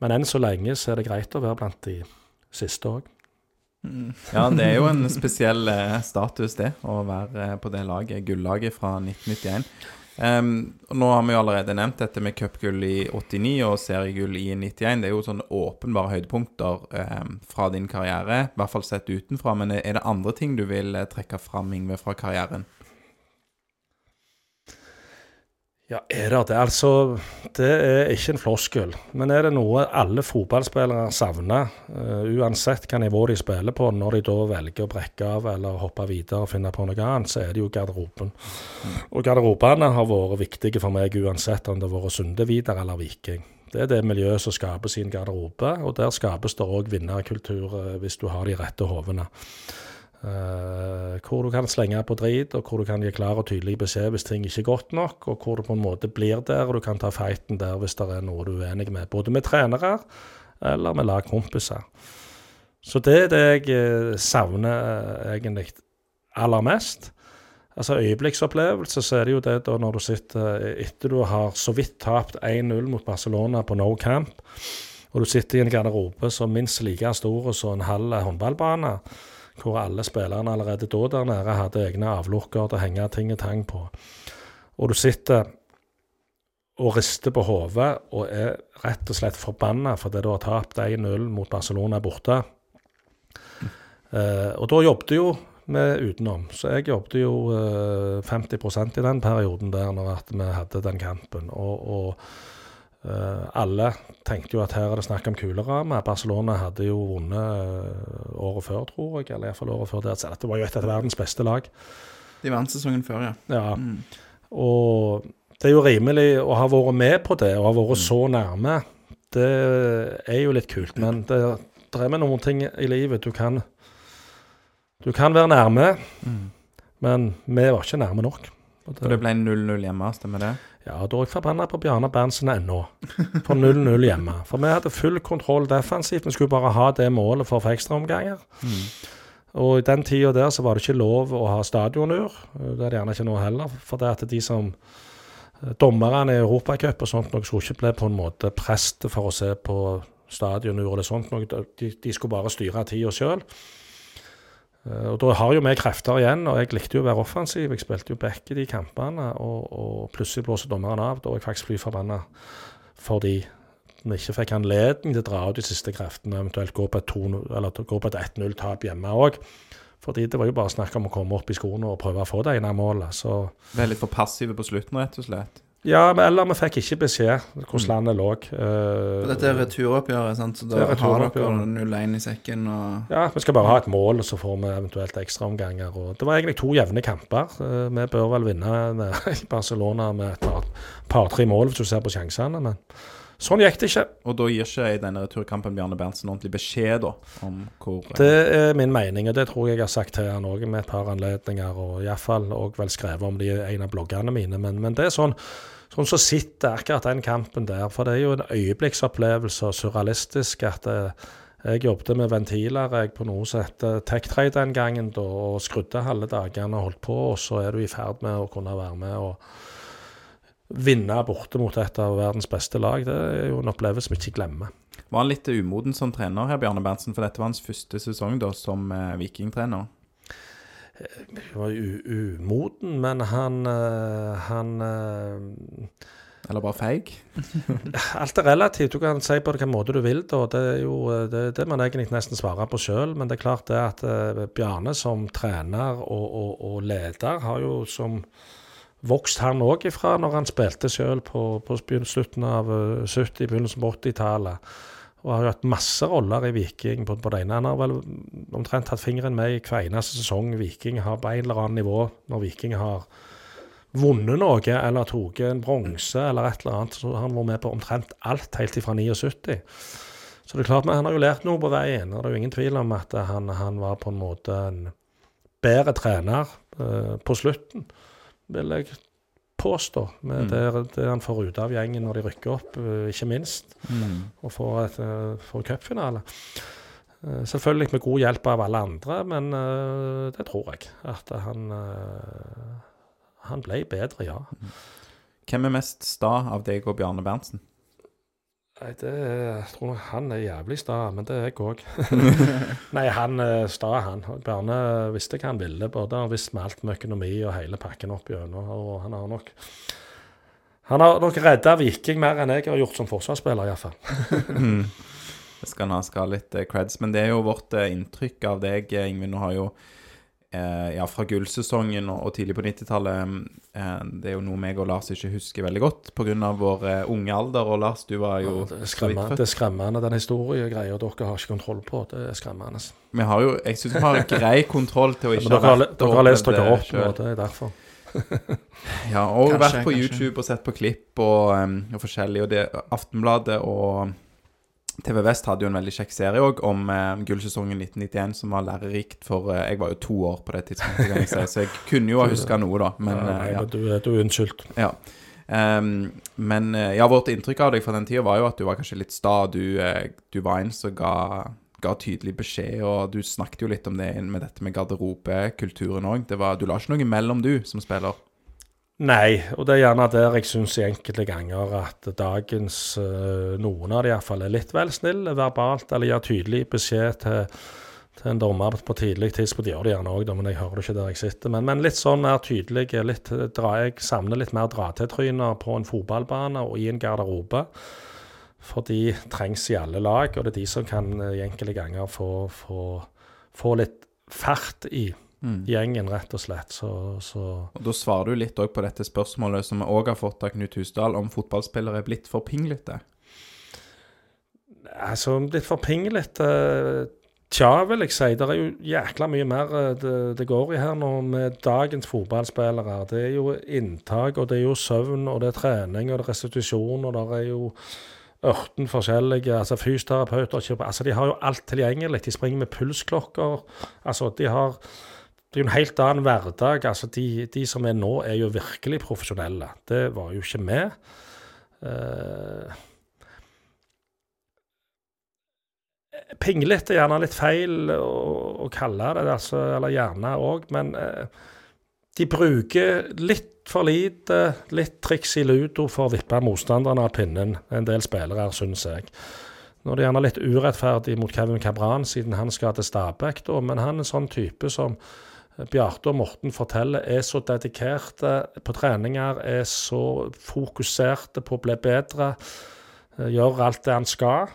Men enn så lenge så er det greit å være blant de siste òg. Ja, det er jo en spesiell eh, status, det, å være eh, på det laget, gullaget fra 1991. Um, nå har vi jo allerede nevnt dette med cupgull i 89 og seriegull i 91. Det er jo sånne åpenbare høydepunkter um, fra din karriere, i hvert fall sett utenfra. Men er det andre ting du vil eh, trekke fram, Ingve, fra karrieren? Ja, er det det? Altså, det er ikke en floskel. Men er det noe alle fotballspillere savner, uh, uansett hva nivå de spiller på, når de da velger å brekke av eller hoppe videre og finne på noe annet, så er det jo garderoben. Og garderobene har vært viktige for meg uansett om det har vært Sunde, Vidar eller Viking. Det er det miljøet som skaper sin garderobe, og der skapes det òg vinnerkultur eh, hvis du har de rette hodene. Eh, hvor du kan slenge på drit, og hvor du kan gi klar og tydelig beskjed hvis ting ikke er godt nok, og hvor du på en måte blir der, og du kan ta fighten der hvis det er noe du er uenig med. Både med trenere eller med lagkompiser. Så det er det jeg eh, savner eh, egentlig aller mest. Altså øyeblikksopplevelse, så er det jo det da når du sitter etter du har så vidt tapt 1-0 mot Barcelona på no camp, og du sitter i en garderobe som minst like stor som en halv håndballbane, hvor alle spillerne allerede da der nede hadde egne avlukker til å henge ting og tang på. Og du sitter og rister på hodet og er rett og slett forbanna fordi du har tapt 1-0 mot Barcelona borte. Eh, og da jobbet jo vi utenom, så jeg jobbet jo eh, 50% i den perioden der når vi hadde den kampen. Og, og alle tenkte jo at her er det snakk om kuleramme. Barcelona hadde jo vunnet eh, året før, tror jeg. Eller iallfall året før det. Så dette var jo et av verdens beste lag. De vant sesongen før, ja. Ja. Mm. Og det er jo rimelig å ha vært med på det, og ha vært så nærme. Det er jo litt kult. Men det, det er med noen ting i livet du kan Du kan være nærme, Mm. men vi var ikke nærme nok. Og For det ble 0-0 hjemme, stemmer det? Ja, da er jeg forbanna på Bjarne Berntsen ennå. For 0-0 hjemme. For vi hadde full kontroll defensivt. Vi skulle bare ha det målet for å få ekstraomganger. Og i den tida der så var det ikke lov å ha stadionur. Det er det gjerne ikke nå heller. For det at de som eh, Dommerne i Europacup og sånt noe skulle ikke bli på en måte prest for å se på stadionur eller sånt noe. De, de skulle bare styre tida sjøl. Og da har jo vi krefter igjen, og jeg likte jo å være offensiv. Jeg spilte jo back i de kampene, og, og plutselig blåser dommeren av. Da er jeg faktisk fly forbanna fordi vi ikke fikk anledning til å dra ut de siste kreftene, eventuelt gå på et 2-0 eller gå på et 1-0-tap hjemme òg. Fordi det var jo bare snakk om å komme opp i skoene og prøve å få det ene målet. Så Ble litt for passive på slutten, rett og slett. Ja, men eller vi fikk ikke beskjed hvordan landet lå. Eh, Dette er returoppgjøret, sant? så da har dere 0-1 i sekken og Ja, vi skal bare ha et mål, og så får vi eventuelt ekstraomganger. og Det var egentlig to jevne kamper. Uh, Vi bør vel vinne [laughs] Barcelona med et par- par-tre mål, hvis du ser på sjansene. Men sånn gikk det ikke. Og da gir ikke i denne returkampen Bjarne Berntsen ordentlig beskjed da, om hvor Det er min mening, og det tror jeg jeg har sagt til han òg med et par anledninger. Og iallfall òg vel skrevet om det i en av bloggene mine. Men, men det er sånn sånn som sitter akkurat den kampen der. For det er jo en øyeblikksopplevelse og surrealistisk at eh, jeg jobbet med ventiler jeg på noe som heter TechTrade den gangen, da, og skrudde halve dagene og holdt på, og så er du i ferd med å kunne være med og vinne borte mot et av verdens beste lag. Det er jo en opplevelse vi ikke glemmer. Var han litt umoden som trener her, Bjarne Berntsen? For dette var hans første sesong da som eh, vikingtrener. Han var umoden, men han, eh, han eh, Eller bare feig? [laughs] Alt er relativt. Du kan si på hvilken måte du vil. Da. Det er jo eh, det, det man egentlig nesten svarer på sjøl. Men det er klart det at eh, Bjarne som trener og, og, og leder har jo som vokst han òg ifra når han spilte sjøl på, på slutten av eh, 70-, begynnelsen på 80-tallet. Og har jo hatt masse roller i Viking på, på det. Han har vel omtrent hatt fingeren med i hver eneste sesong Viking har på en eller annen nivå. Når Viking har vunnet noe eller tatt en bronse eller et eller annet, så har han vært med på omtrent alt helt fra 79. Så det er klart, men han har jo lært noe på veien. Det er jo ingen tvil om at han, han var på en måte en bedre trener eh, på slutten, vil jeg påstå. Med Mm. det, det han får ut av gjengen når de rykker opp, eh, ikke minst. Og får, et, eh, får cupfinale. Eh, Selvfølgelig med god hjelp av alle andre, men det tror jeg. At han Han ble bedre, ja. Hvem er mest sta av deg og Bjarne Berntsen? Nei, det jeg tror nok han er jævlig sta, men det er jeg òg. [laughs] Nei, han er sta, han. Bjarne visste hva han ville. Både han visste med alt med økonomi og hele pakken opp gjennom. Og han har nok Han har nok redda Viking mer enn jeg har gjort som forsvarsspiller, iallfall. Det skal han ha skal ha litt eh, creds. Men det er jo vårt eh, inntrykk av deg, eh, Ingvild. Nå har jo ja, fra gullsesongen og, og tidlig på 90-tallet eh, Det er jo noe meg og Lars ikke husker veldig godt pga. vår eh, unge alder. Og Lars, du var jo ja, Det er skremmende, det er skremmende den historiegreia dere har ikke kontroll på. Det er skremmende. Vi har jo Jeg syns vi har grei kontroll til å ikke dere, har, vært dere har lest dere opp nå, det er derfor. [laughs] Ja, og Kanskje, vært på kanskje. YouTube og sett på klipp og, um, og forskjellig. Og det, Aftenbladet og TV Vest hadde jo en veldig kjekk serie òg om eh, gullsesongen 1991, som var lærerikt for eh, Jeg var jo to år på det tidspunktet, jeg si, så jeg kunne jo ha huska noe, da. Men ja, nei, ja. men du, du er unnskyldt. ja. Um, men uh, ja, vårt inntrykk av deg fra den tida var jo at du var kanskje litt sta. Du, uh, du var en som ga, ga tydelig beskjed, og du snakket jo litt om det med dette med garderobekulturen òg. Du la ikke noe imellom, du, som spiller. Nei, og det er gjerne der jeg syns enkelte ganger at dagens eh, Noen av de iallfall er litt vel snille verbalt, eller gir tydelig beskjed til, til en dommer på tidlig tidspunkt. De gjør det gjerne òg, men jeg hører det ikke der jeg sitter. Men, men litt sånn mer tydelig. Litt, jeg savner litt mer dra-til-tryner på en fotballbane og i en garderobe. For de trengs i alle lag, og det er de som kan eh, i enkelte ganger få, få, få litt fart i gjengen, rett og slett. Så, så Og Da svarer du litt òg på dette spørsmålet som vi òg har fått av Knut Husdal, om fotballspillere er blitt for pinglete. Altså, blitt for pinglete Tja, vil jeg si. Det er jo jækla mye mer eh, det, det går i her nå med dagens fotballspillere. Det er jo inntak, og det er jo søvn, og det er trening, og det er restitusjon, og det er jo ørten forskjellige altså fysioterapeuter altså De har jo alt tilgjengelig. De springer med pulsklokker. altså De har det er jo en helt annen hverdag. altså De, de som er nå, er jo virkelig profesjonelle. Det var jo ikke vi. Uh, Pinglete er gjerne litt feil å, å kalle det, altså, eller gjerne òg, men uh, de bruker litt for lite, litt triks i ludo for å vippe motstanderne av pinnen, en del spillere, syns jeg. Nå er det gjerne litt urettferdig mot Kevin Cabran, siden han skal til Stabæk, men han er en sånn type som Bjarte og Morten forteller er så dedikerte på treninger, er så fokuserte på å bli bedre, eh, gjør alt det han skal.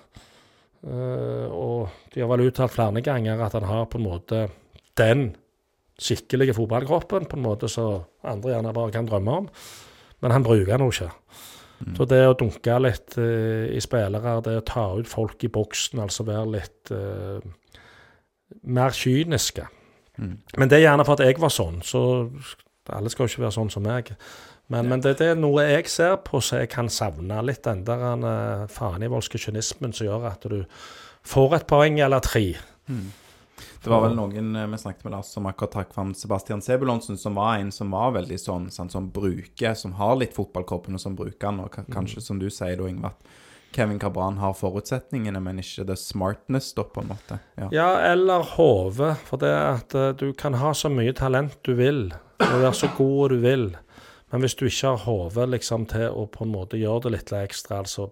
Eh, og de har vel uttalt flere ganger at han har på en måte den skikkelige fotballkroppen, på en måte som andre gjerne bare kan drømme om. Men han bruker den jo ikke. Så det å dunke litt eh, i spillere, det å ta ut folk i boksen, altså være litt uh, mer kyniske. Men det er gjerne for at jeg var sånn, så alle skal jo ikke være sånn som meg. Men, men det, det er noe jeg ser på så jeg kan savne litt den der uh, fanivoldske kynismen som gjør at du får et poeng eller tre. Det var vel noen eh, vi snakket med Lars som akkurat trakk fram Sebastian Sebulonsen, som var en som var veldig sånn, sånn som bruker, som har litt fotballkroppen, og som bruker den. Og kanskje, kanskje, som du sier da, Ingvar, at Kevin Cabran har forutsetningene, men ikke the smartness, da, på en måte. Ja. Ja, eller hodet. For det at eh, du kan ha så mye talent du vil, og være så god du vil, men hvis du ikke har hodet liksom, til å på en måte gjøre det litt ekstra, altså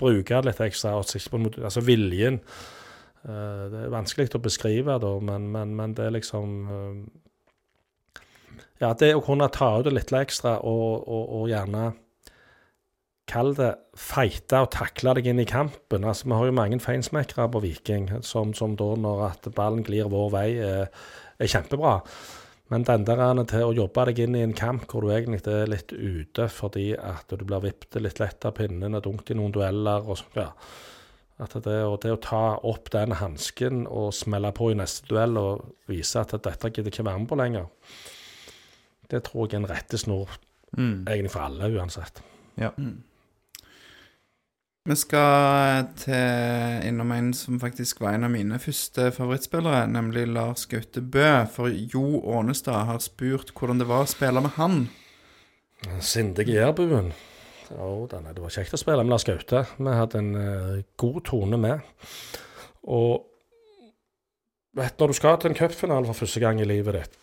bruke det litt ekstra, altså viljen eh, Det er vanskelig å beskrive, da, men, men, men det er liksom eh, Ja, det å kunne ta ut det litt ekstra og, og, og gjerne Kall det feite og takle deg inn i kampen. Altså, Vi har jo mange feinsmekkere på Viking som, som da, når at ballen glir vår vei, er, er kjempebra. Men den der er til å jobbe deg inn i en kamp hvor du egentlig er litt ute fordi at du blir vippet litt lett av pinnen og dunket i noen dueller og sånn, ja. At det, og det å ta opp den hansken og smelle på i neste duell og vise at dette gidder ikke være med på lenger, det tror jeg er en rettesnor egentlig for alle uansett. Ja. Vi skal til innom en som faktisk var en av mine første favorittspillere, nemlig Lars Gaute Bø. For Jo Ånestad har spurt hvordan det var å spille med han. Sindige jærbuen. Jo, det var kjekt å spille med Lars Gaute. Vi hadde en uh, god tone med. Og vet, når du skal til en cupfinale for første gang i livet ditt,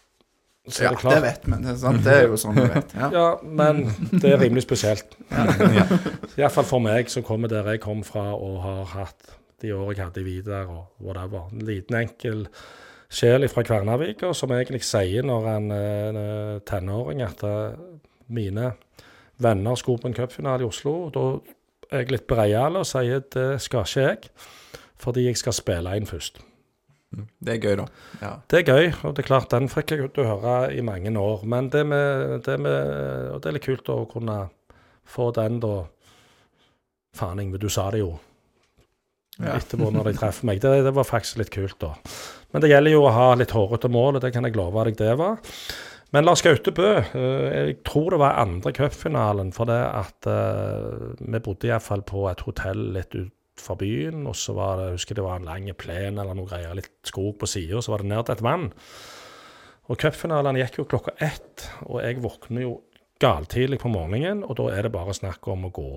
så Ja, det det vet vi. Det det er jo sånn vi vet. Ja. Ja, men det er rimelig spesielt. Iallfall for meg som kommer der jeg kom fra og har hatt de årene jeg hadde i Vidar og whatever. En liten, enkel sjel fra Kvernavik, og som egentlig sier når han er en eh, tenåring at eh, mine venner skulle på en cupfinale i Oslo. Da er jeg litt breial og sier det skal ikke jeg, fordi jeg skal spille inn først. Det er gøy, da. Ja. Det er gøy, og det er klart den fikk jeg til å høre i mange år. Men det med, det med Og det er litt kult å kunne få den, da Faen, Ingve, du sa det jo etterpå når de treffer meg. Det, det var faktisk litt kult, da. Men det gjelder jo å ha litt hårete mål, og det kan jeg love deg det var. Men Lars Gaute Bø, eh, jeg tror det var andre cupfinalen, for det at eh, vi bodde iallfall på et hotell litt ut fra byen, og så var det, jeg husker det var en lang plen eller noe greier, litt skog på sida, og så var det ned til et vann. Og Cupfinalen gikk jo klokka ett, og jeg våkner jo galtidlig på morgenen, og da er det bare snakk om å gå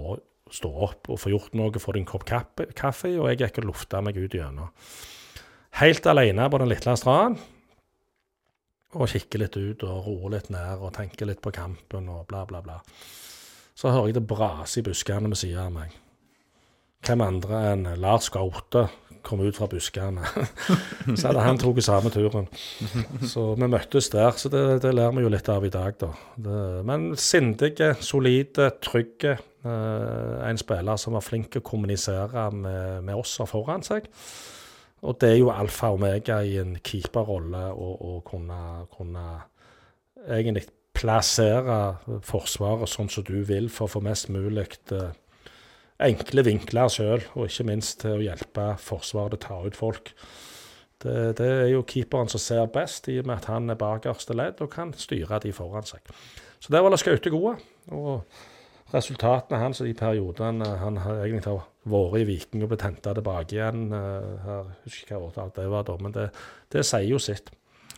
stå opp og få gjort noe, få en kopp kaffe, kaffe, og jeg gikk og lufta meg ut gjennom. Helt alene på den lille stranden, og kikker litt ut og roer litt ned og tenker litt på kampen og bla, bla, bla. Så hører jeg det brase i buskene ved siden av meg. Hvem andre enn Lars Gaute kom ut fra buskene. [laughs] så hadde han tatt samme turen. Så vi møttes der. Så det, det lærer vi jo litt av i dag, da. Det, men sindige, solide, trygge. Eh, en spiller som var flink til å kommunisere med, med oss og foran seg. og det er jo alfa og omega i en keeperrolle å, kunne, kunne egentlig plassere Forsvaret sånn som du vil, for å få mest mulig eh, enkle vinkler sjøl, og ikke minst til å hjelpe Forsvaret til å ta ut folk. Det, det, er jo keeperen som ser best, i og med at han er bakerste ledd og kan styre de foran seg. Så der var det Skaute gode. Og resultatene hans i periodene han har egentlig har vært i Viking og blitt henta tilbake igjen eh, her, Jeg husker ikke hva det var da, men det, det sier jo sitt.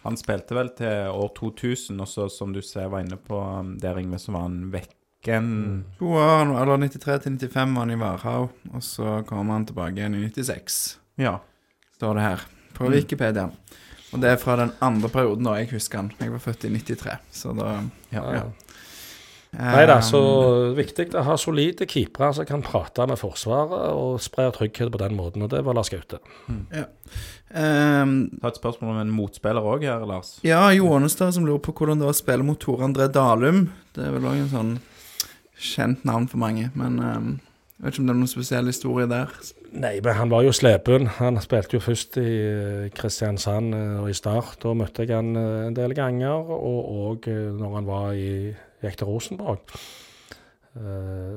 Han spilte vel til år 2000, og så som du ser var inne på um, der, Ingve, så var han vekken. Mm. To år, eller 93 til 95 var han i Varhaug, og så kom han tilbake igjen i 96, Ja. står det her på Mm. Wikipedia. Og det er fra den andre perioden da jeg husker han. Jeg var født i 93, så da ja. Ja. ja. Nei da, så viktig å ha solide keepere som kan prate med Forsvaret og spre trygghet på den måten, og det var Lars Gaute. um, Ta et spørsmål om en motspiller òg her, Lars. Ja, Jo Ånestad som lurer på hvordan det var å spille mot Tore André Dalum. Det er vel òg en sånn kjent navn for mange, men um, jeg vet ikke om det er noen spesiell historie der. Nei, men han var jo slepen. Han spilte jo først i eh, Kristiansand eh, og i Start. Da møtte jeg han eh, en del ganger, og òg når han var i gikk til Rosenborg.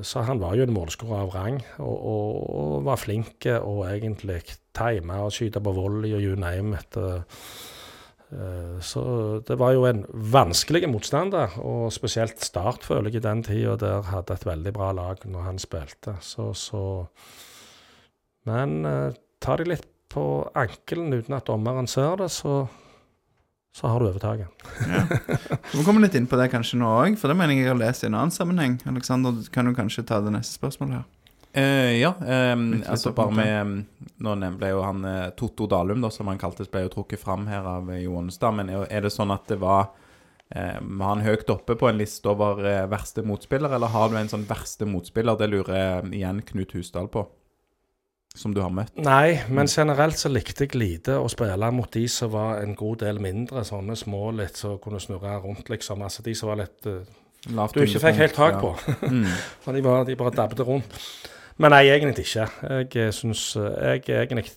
Så han var jo en målskårer av rang, og, og, og var flink og egentlig tima og skyte på volley og you name it. Eh. Så det var jo en vanskelig motstander, og spesielt Start føler jeg i den tida der hadde et veldig bra lag når han spilte. Så, så Men eh, tar de litt på ankelen uten at dommeren ser det, så, så har du overtaket. Vi må komme litt inn på det kanskje nå òg, for det mener jeg jeg har lest i en annen sammenheng. Alexander, du kan jo kanskje ta det neste spørsmålet her. Eh, ja, litt altså bare med ehm, Nå ble jo han eh, Totto Dalum, da, som han kaltes, ble jo trukket fram her av Johanstad. Men er det sånn at det var um, Var han høyt oppe på en liste over eh, verste motspiller, eller har du en sånn verste motspiller? Det lurer igjen Knut Husdal på. Som du har møtt. Nei, men generelt så likte jeg lite å spille mot de som var en god del mindre, sånne små litt som kunne snurre rundt, liksom. Altså de som var litt uh, Du ikke fikk helt tak på. ja. Mm. [laughs] For de, var, de bare dabbet rundt. Men nei, egentlig ikke. Jeg eh, syns Jeg er egentlig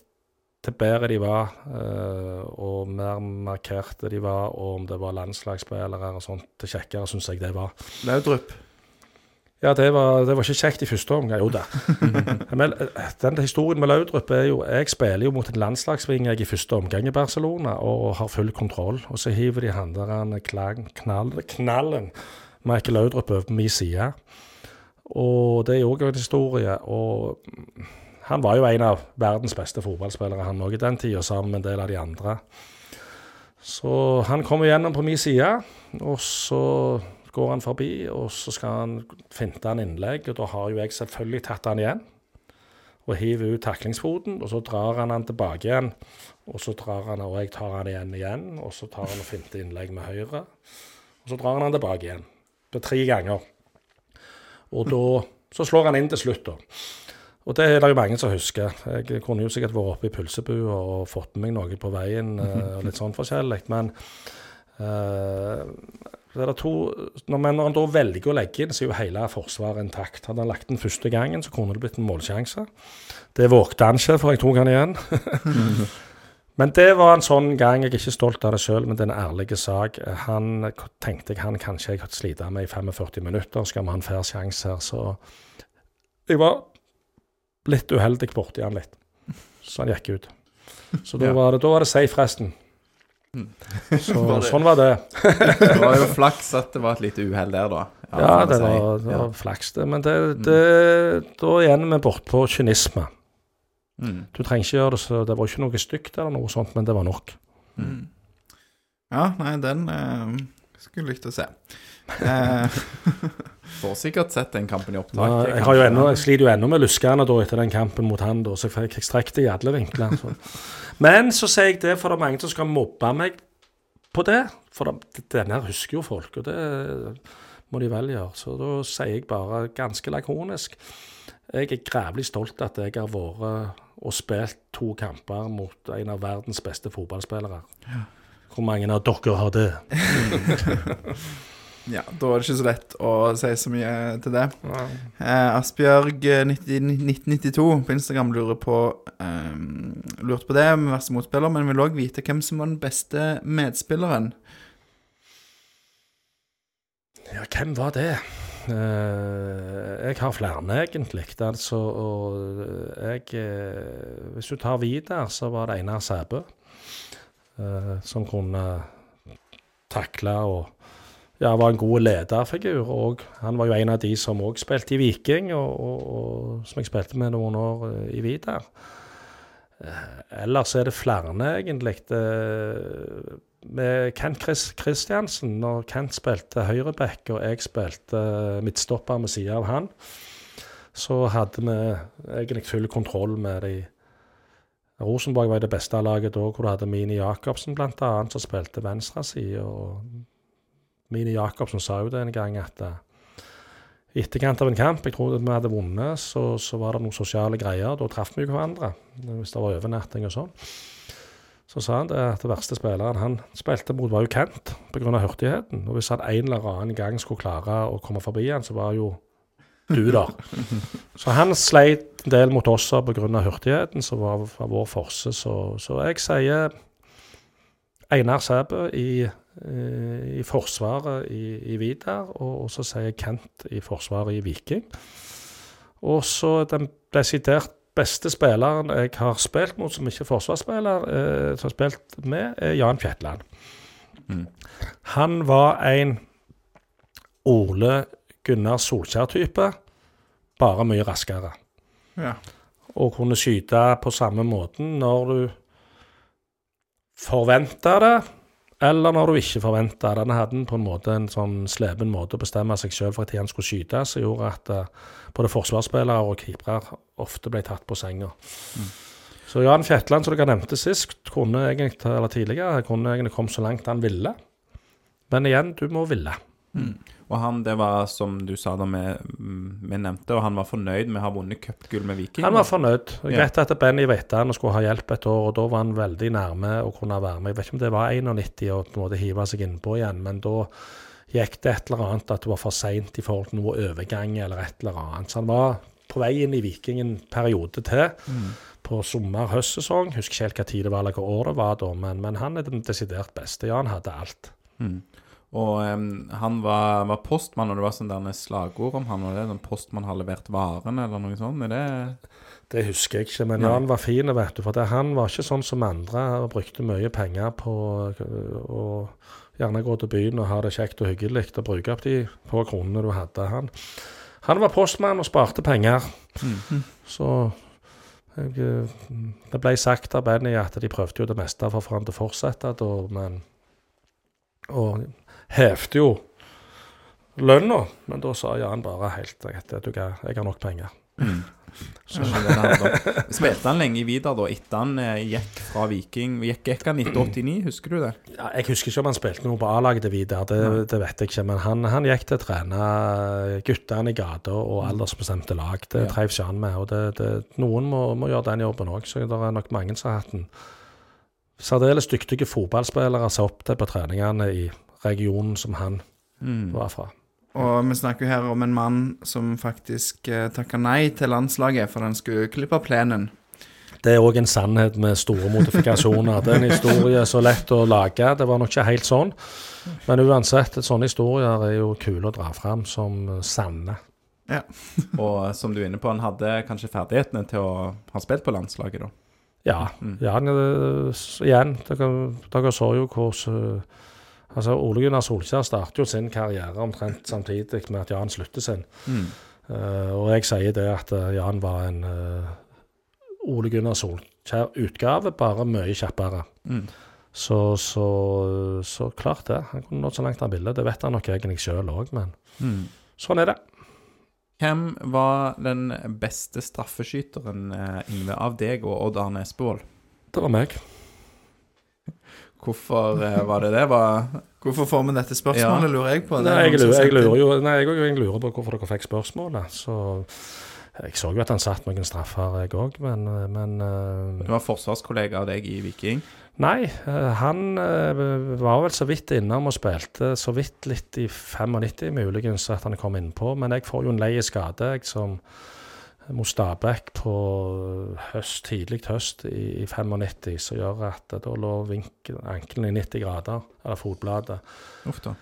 til bedre de var, eh, og mer markerte de var, og om det var landslagsspillere og sånt, til kjekkere syns jeg det var. Laudrup. Ja, det var, det var ikke kjekt i første omgang. Jo da. [laughs] Men eh, den historien med Laudrup er jo Jeg spiller jo mot en landslagsving jeg i første omgang i Barcelona og har full kontroll. Og så hiver de han der klang- knallen Michael Laudrup over på min side. Og det er òg en historie. Og han var jo en av verdens beste fotballspillere, han òg i den tida, sammen med en del av de andre. Så han kommer gjennom på min side, og så går han forbi, og så skal han finte en innlegg, og da har jo jeg selvfølgelig tatt han igjen. Og hiver ut taklingsfoten, og så drar han han tilbake igjen. Og så drar han, og jeg tar han igjen igjen, og så tar han og finter innlegg med høyre. Og så drar han han tilbake igjen. Er tre ganger. Og da så slår han inn til slutt, da. Og det er det jo mange som husker. Jeg kunne jo sikkert vært oppe i pølsebua og fått med meg noe på veien, eh, [laughs] og litt sånn forskjellig, men uh, det er to, når, man, når han da velger å legge inn, så er jo hele forsvaret intakt. Hadde han lagt den første gangen, så kunne det blitt en målsjanse. Det vågte han ikke, for jeg tok han igjen. [laughs] [laughs] men det var en sånn gang. Jeg er ikke stolt av det sjøl, men det er en ærlig sak. Han tenkte jeg han kanskje jeg slite med i 45 minutter. Skal vi ha en fair sjanse her, så Jeg var litt uheldig borti han litt. Så han gikk ut. Så da var det, da var det safe, resten. Så, [laughs] Var det- sånn var det. [laughs] Det var jo flaks at det var et lite uhell der, da. Ja, det var, det Ja. var flaks, det. Men det, det, da igjen er vi bortpå kynisme. Mm. Du trenger ikke gjøre det så Det var ikke noe stygt eller noe sånt, men det var nok. Mm. Ja, nei, den eh, skulle likt å se. Eh, [laughs] Får sikkert sett den kampen i opptak. Ja, jeg, har jo ennå, jeg sliter jo ennå med luskene da etter den kampen mot han, da, så jeg fikk strekt det i alle vinkler. Så. Men så sier jeg det, for det er mange som skal mobbe meg på det. For det, denne her husker jo folk, og det må de vel gjøre. Så da sier jeg bare ganske lakonisk Jeg er grævlig stolt at jeg har vært og spilt to kamper mot en av verdens beste fotballspillere. Hvor mange av dere har det? [laughs] Ja, da er det ikke så lett å si så mye til det. Eh, Asbjørg eh, 90 1992 på Instagram lurer på eh, lurte på det med verste motspiller, men vil òg vite hvem som var den beste medspilleren. Ja, hvem var det? Eh, jeg har flere, egentlig. Altså, og jeg eh, Hvis du tar Vidar, så var det Einar Sæbø. eh, som kunne takle og ja, var en god lederfigur. Og han var jo en av de som òg spilte i Viking, og, og, og som jeg spilte med noen år eh, i Vidar. Eh, ellers er det flere, egentlig. Det, med Kent Chris Christiansen, når Kent spilte høyreback og jeg spilte eh, midtstopper med siden av han, så hadde vi egentlig full kontroll med de Rosenborg var i det beste laget da, hvor du hadde Mini Jacobsen annet, som spilte venstreside. Og Mini Jacobsen sa jo det en gang at eh, i etterkant av en kamp, jeg tror vi hadde vunnet, så, så var det noen sosiale greier. Da traff vi jo hverandre, hvis det var overnatting og sånn. Så sa han det at den verste spilleren han spilte mot, var jo Kent pga. hurtigheten. Og hvis han en eller annen gang skulle klare å komme forbi han, så var jo du der. [laughs] Så han sleit en del mot oss pga. hurtigheten, som var, var vår forse. Så, så jeg sier Einar Sæbø i, eh, i Forsvaret i, i Vidar, og, og så sier Kent i Forsvaret i Viking. Og så den desidert beste spilleren jeg har spilt mot som ikke er forsvarsspiller, eh, som har spilt med, er Jan Fjetland. Mm. Han var en Ole Gunnar Solskjær-type, bare mye raskere. Ja. Og kunne skyte på samme måten når du forventa det, eller når du ikke forventa Denne Den hadde på en måte en sånn slepen måte å bestemme seg sjøl for når han skulle skyte, som gjorde at uh, både forsvarsspillere og keepere ofte ble tatt på senga. Så Jan Fjetland, som dere nevnte sist, kunne egentlig, eller tidligere, kunne egentlig kommet så langt han ville. Men igjen, du må ville. Og han, det var som du sa da vi, vi nevnte, og han var fornøyd med å ha vunnet cupgull med Viking. Han var fornøyd. Greit at Benny visste han skulle ha hjelp et år, og da var han veldig nærme å kunne være med. Jeg vet ikke om det var 91 og på en måte hive seg innpå igjen, men da gikk det et eller annet at det var for seint i forhold til noe overgang eller et eller annet. Så han var på vei inn i Viking en periode til. På sommer-høstsesong. Husker ikke helt hva tid det var eller hva år det var da, men, men han er den desidert beste. Ja, han hadde alt. Og um, han var, var postmann, og det var sånn der slagord om han. Og det, sånn postmann har levert varen, eller noe sånt. Er det Det husker jeg ikke, men ja. han var fin, vet du. For det, han var ikke sånn som andre og brukte mye penger på å gjerne gå til byen og ha det kjekt og hyggelig og bruke opp de få kronene du hadde. Han, han var postmann og sparte penger. Så jeg, eh, det ble sagt av Benny at de prøvde jo det meste for å få han til å fortsette, da, men Og hevde jo lønna, men da sa Jan bare helt vet du jeg har nok penger. Om. Spilte han lenge i Vidar da, etter han eh, gikk fra Viking? Gikk, gikk han 1989, husker du det? Ja, jeg husker ikke om han spilte noe på A-laget til Vidar, det, det vet jeg ikke. Men han, han gikk til å trene guttene i gata og aldersbestemte lag. Det Ja. trives ikke han med. og det, det, Noen må, må gjøre den jobben òg, så det er nok mange som har hatt den. særdeles dyktige fotballspillere som opp til på treningene i regionen som han var fra. Og vi snakker jo her om en mann som faktisk eh, takka nei til landslaget for han skulle klippe plenen. Det er òg en sannhet med store modifikasjoner. Det er en historie så lett å lage. Det var nok ikke helt sånn. Men uansett, sånne historier er jo kule å dra fram som sanne. Ja. [laughs] Og som du er inne på, han hadde kanskje ferdighetene til å ha spilt på landslaget, da. Ja. ja han, øh, igjen, dere, dere så jo hvordan øh, Altså, Ole Gunnar Solskjær starter jo sin karriere omtrent samtidig med at Jan slutter sin. Eh, og jeg sier det at øh, Jan var en uh, Ole Gunnar Solskjær-utgave, bare mye kjappere. Mm. Så, så, så klart det. Han kunne nådd så langt han ville. Det vet han nok egentlig sjøl òg, men sånn er det. Hvem var den beste straffeskyteren, eh, Ingve, av deg og Odd Arne Espevold? Det var meg. Hvorfor eh, var det det? Var Hvorfor får vi dette spørsmålet, Ja. lurer jeg på. Nei, jeg lurer, jeg lurer jo nei, jeg, jeg lurer på hvorfor dere fikk spørsmålet. Så Jeg så jo at han satt noen straffer, jeg òg, men, eh, men eh, Du var forsvarskollega av deg i Viking. Nei, han var vel så vidt innom og spilte så vidt litt i 95, muligens at han kom innpå. Men jeg får jo en lei skade, jeg, som mot Stabæk på høst, tidlig høst i, i 95, som gjør at da lå ankelen i 90 grader, eller fotbladet. Uff da.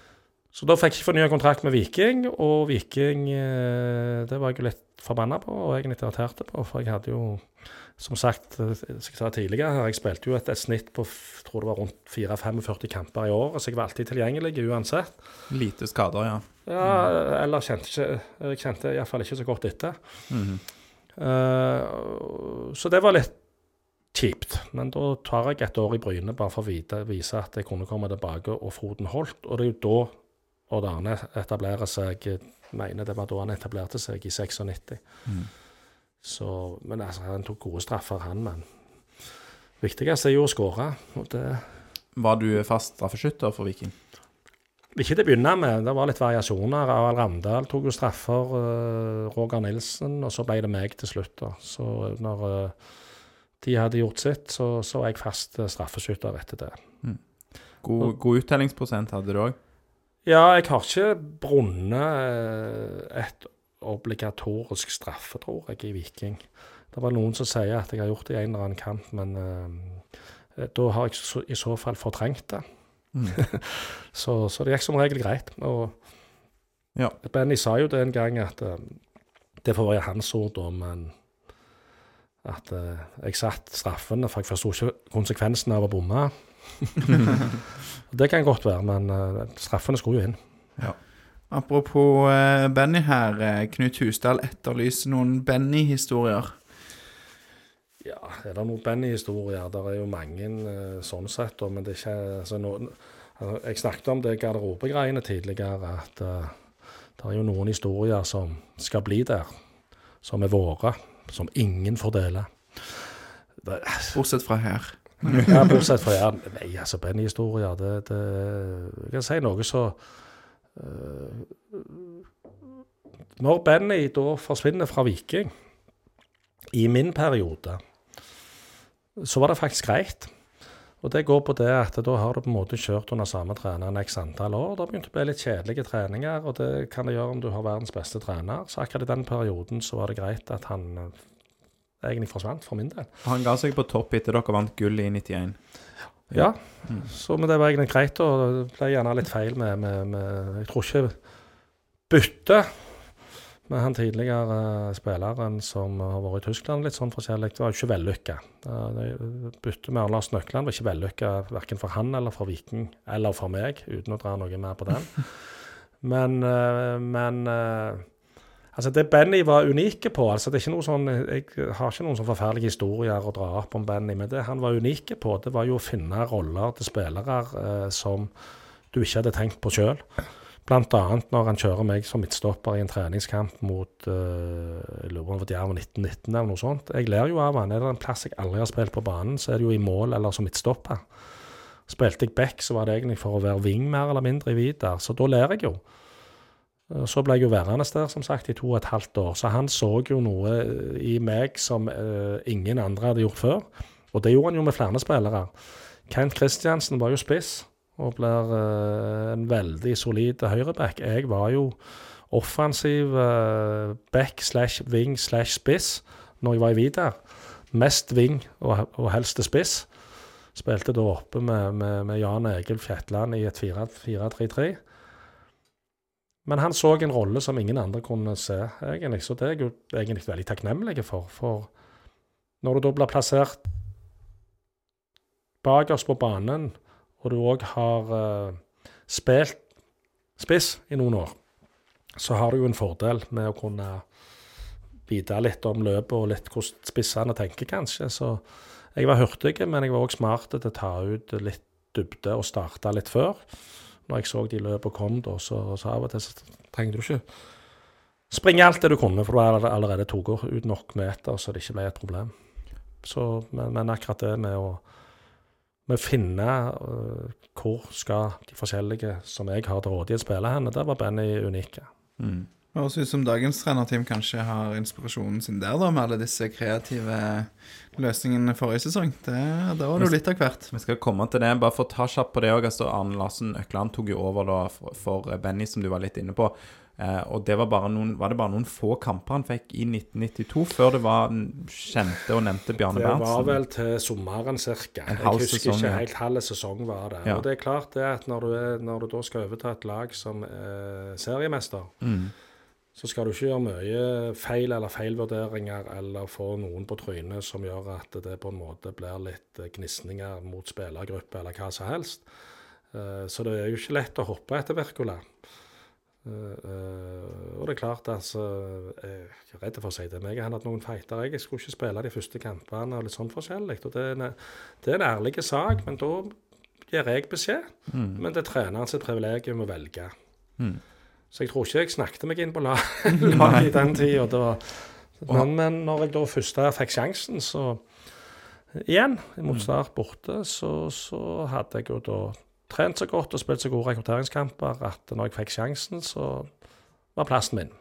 Så da fikk jeg fornya kontrakt med Viking, og Viking eh, Det var jeg jo litt forbanna på, og egentlig irritert på, for jeg hadde jo som sagt, eh, som jeg sa tidligere, jeg spilte jo et, et snitt på jeg tror det var rundt 4-45 kamper i året, så jeg var alltid tilgjengelig uansett. Lite skader, ja. Ja, eller kjente ikke kjente iallfall ikke så godt etter. Mm -hmm. uh, så det var litt kjipt. Men da tar jeg et år i Bryne bare for å vite, vise at jeg kunne komme tilbake og foten holdt. Og det er jo da Odd Arne etablerer seg Jeg mener det var da han etablerte seg, i 96. Mm. Så, men altså, han tok gode straffer, han. Men viktigst er jo å skåre. Var du fast straffeskytter for Viking? Ikke til å begynne med. Det var litt variasjoner. Arild Ramdal tok jo straffer. eh, Roger Nilsen, og så ble det meg til slutt. da. Så når eh, de hadde gjort sitt, så, så var jeg fast eh, straffeskytter etter det. God, god uttellingsprosent hadde du òg? Ja, jeg har ikke brunnet et obligatorisk straffe, tror jeg, i Viking. Det var noen som sier at jeg har gjort det i en eller annen kamp, men da har jeg i så fall fortrengt det. Mm. [laughs] Så, så det gikk som regel greit. Og Ja. Benny sa jo det en gang at eh, Det får være hans ord, da, men at eh, jeg satt straffene, for jeg forsto ikke konsekvensen av å bomme. [laughs] det kan godt være, men eh, straffene skulle jo inn. Apropos eh, Benny her. eh, Knut Husdal etterlyser noen Benny-historier. Ja, er det noen Benny-historier? Det er jo mange eh, sånn sett, men det er ikke altså, noen, altså, Jeg snakket om det garderobegreiene tidligere, at uh, det er jo noen historier som skal bli der, som er våre, som ingen får dele. Det, Bortsett fra her. ja, bortsett fra her. Nei, altså, Benny-historier, det, det Jeg kan si noe så uh, Når Benny da forsvinner fra Viking, i min periode, så var det faktisk greit. Og det går på det at da har du på en måte kjørt under samme treneren x antall år. Det har begynt å bli litt kjedelige treninger, og det kan det gjøre om du har verdens beste trener. Så akkurat i den perioden så var det greit at han eh, egentlig forsvant, for min del. Han ga seg på topp etter dere vant gull i 91. Ja, Mm. så men det var egentlig greit. Og det ble gjerne litt feil med, med, med Jeg tror ikke bytte med han tidligere eh, spilleren som har vært i Tyskland litt sånn forskjellig. Det var jo ikke vellykka. Byttet med Lars Nøkland var ikke vellykka verken for han eller for Viking, eller for meg, uten å dra noe mer på den. [laughs] Men, eh, men eh, Altså Det Benny var unike på altså det er ikke noe sånn, Jeg har ikke noen sånn forferdelige historier å dra opp om Benny, men det han var unike på, det var jo å finne roller til spillere eh, som du ikke hadde tenkt på sjøl. Annet når han kjører meg som midtstopper i en treningskamp mot uh, var Jerv 1919 eller noe sånt. Jeg ler jo av han. Er det en plass jeg aldri har spilt på banen, så er det jo i mål eller som midtstopper. Spilte jeg back, så var det egentlig for å være wing mer eller mindre i Vidar, så da ler jeg jo. Så ble jeg jo værende der, som sagt, i to og et halvt år. Så han så jo noe i meg som uh, ingen andre hadde gjort før. Og det gjorde han jo med flere spillere. Kent Kristiansen var jo spiss, og blir eh, en veldig solid høyreback. Jeg var jo offensiv eh, back slash wing slash spiss når jeg var i Vidar. Mest wing og, og helst spiss. Spilte da oppe med, med, med Jan Egil Fjetland i et 4-3-3. Men han så en rolle som ingen andre kunne se, egentlig. Så det er jeg jo egentlig veldig takknemlig for. For når du da blir plassert bakerst på banen, og du òg har uh, spilt spiss i noen år, så har du jo en fordel med å kunne vite litt om løpet og litt hvordan spissene tenker, kanskje. Så jeg var hurtig, men jeg var òg smart til å ta ut litt dybde og starte litt før når jeg så de løpene kom, da, så, så av og til så trengte du ikke springe alt det du kunne, for du hadde allerede tatt ut nok meter, så det ikke ble et problem. Så, men, men akkurat det med å med å finne uh, hvor skal de forskjellige som jeg har til rådighet, spille henne, der var Benny unike. Mm. Høres ut som dagens trenerteam kanskje har inspirasjonen sin der, da, med alle disse kreative løsningene forrige sesong. Det, da var det jo litt av hvert. Vi skal komme til det. Bare for å ta kjapt på det òg. Altså, Arne Larsen Økland tok jo over da for, for Benny, som du var litt inne på. Eh, og det var, bare noen, var det bare noen få kamper han fikk i 1992, før det var kjente og nevnte Bjarne Det var Berntsen? vel til sommeren ca. En Jeg halv husker sesong, ikke helt Halv sesong var det. Ja. Og det er klart det at når du, er, når du da skal overta et lag som eh, seriemester, Mm. Så skal du ikke gjøre mye feil eller feilvurderinger eller få noen på trynet som gjør at det på en måte blir litt eh, gnisninger mot spillergruppe eller hva som helst. Eh, Så det er jo ikke lett å hoppe etter Wirkola. Eh, Og det er klart, altså Jeg er redd for å si det, men jeg har hatt noen fighter. Jeg skulle ikke spille de første kampene og litt sånn forskjellig. Og det er en, det er en ærlig sak, men da gir jeg beskjed. Mm. Men det er treneren sitt privilegium å velge. Mm. Så jeg tror ikke jeg snakket meg inn på lag [laughs] [laughs] laget i den tida. Men, men når jeg da først fikk sjansen, så Igjen, mot Start borte, så, så hadde jeg jo da trent så godt og spilt så gode rekrutteringskamper at når jeg fikk sjansen, så var plassen min.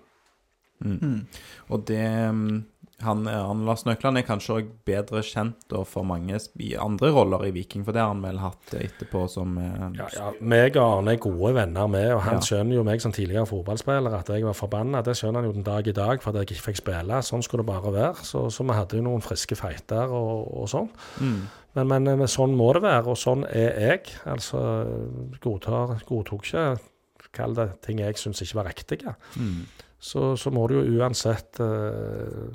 Mm. Og det mm, han, han Lars Nøkland er kanskje også bedre kjent da, for mange i andre roller i Viking, for det har han vel hatt etterpå som eh, Ja, ja, meg og Arne er gode venner med, og han Ja. skjønner jo meg som tidligere fotballspiller at jeg var forbanna. Det skjønner han jo den dag i dag fordi jeg ikke fikk spille. Sånn skulle det bare være. Så, så vi hadde jo noen friske fighter og, og sånn. mm. Men, men, men sånn må det være, og sånn er jeg. Altså godtar, godtok ikke Kall det ting jeg syns ikke var riktige. Mm. Så, så må du jo uansett eh,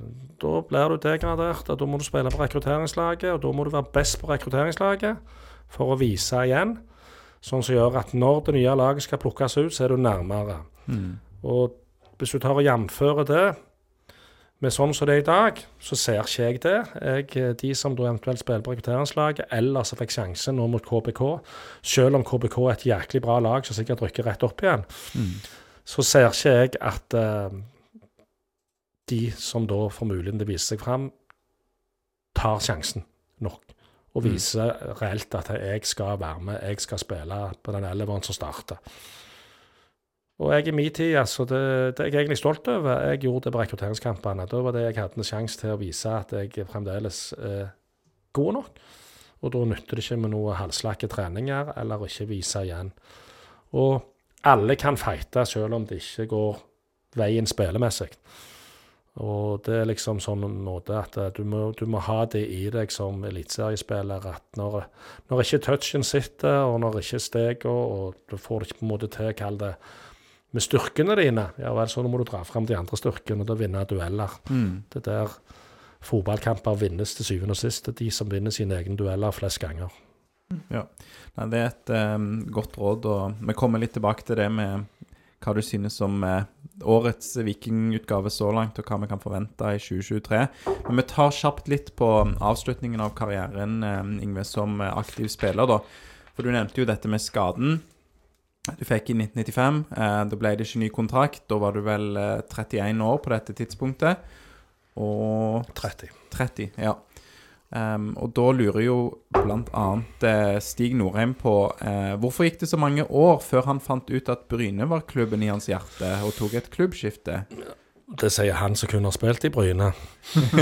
Da blir du degradert, da må du spille på rekrutteringslaget, og da må du være best på rekrutteringslaget for å vise igjen. Sånn som gjør at når det nye laget skal plukkes ut, så er du nærmere. Mm. Og hvis du tar og jamfører det med sånn som det er i dag, så ser ikke jeg det. Jeg, eh, de som da eventuelt spiller på rekrutteringslaget, eller som fikk sjansen nå mot KBK, selv om KBK er et jæklig bra lag som sikkert rykker rett opp igjen, Mm. Så ser ikke jeg at eh, de som da får muligheten til å vise seg fram, tar sjansen nok. Og Mm. viser reelt at jeg skal være med, jeg skal spille på den eleveren som starter. Og jeg i min tid, altså, det, det er jeg egentlig stolt over. Jeg gjorde det på rekrutteringskampene. Da var det jeg hadde en sjanse til å vise at jeg fremdeles er god nok. Og da nytter det ikke med noe halvslakke treninger eller ikke vise igjen. Og alle kan fighte selv om det ikke går veien spillemessig. Og det er liksom sånn måte at eh, du må, du må ha det i deg som eliteseriespiller at når, når ikke touchen sitter, og når ikke stegene, og du får det ikke på en måte til, kall det, med styrkene dine, ja vel, så må du dra fram de andre styrkene og da vinne dueller. Mm. Det er der fotballkamper vinnes til syvende og sist. Det er de som vinner sine egne dueller flest ganger. Nei, det er et um, godt råd, og vi kommer litt tilbake til det med hva du synes om uh, årets vikingutgave så langt, og hva vi kan forvente i 2023. Men vi tar kjapt litt på avslutningen av karrieren, eh, Ingve, som aktiv spiller, da. For du nevnte jo dette med skaden. Du fikk i 1995. Eh, da ble det ikke ny kontrakt. Da var du vel eh, 31 år på dette tidspunktet. Og 30. 30, ja. Ehm, og da lurer jo bl.a. Eh, Stig Norheim på eh, hvorfor gikk det så mange år før han fant ut at Bryne var klubben i hans hjerte, og tok et klubbskifte? Det sier han som kun har spilt i Bryne.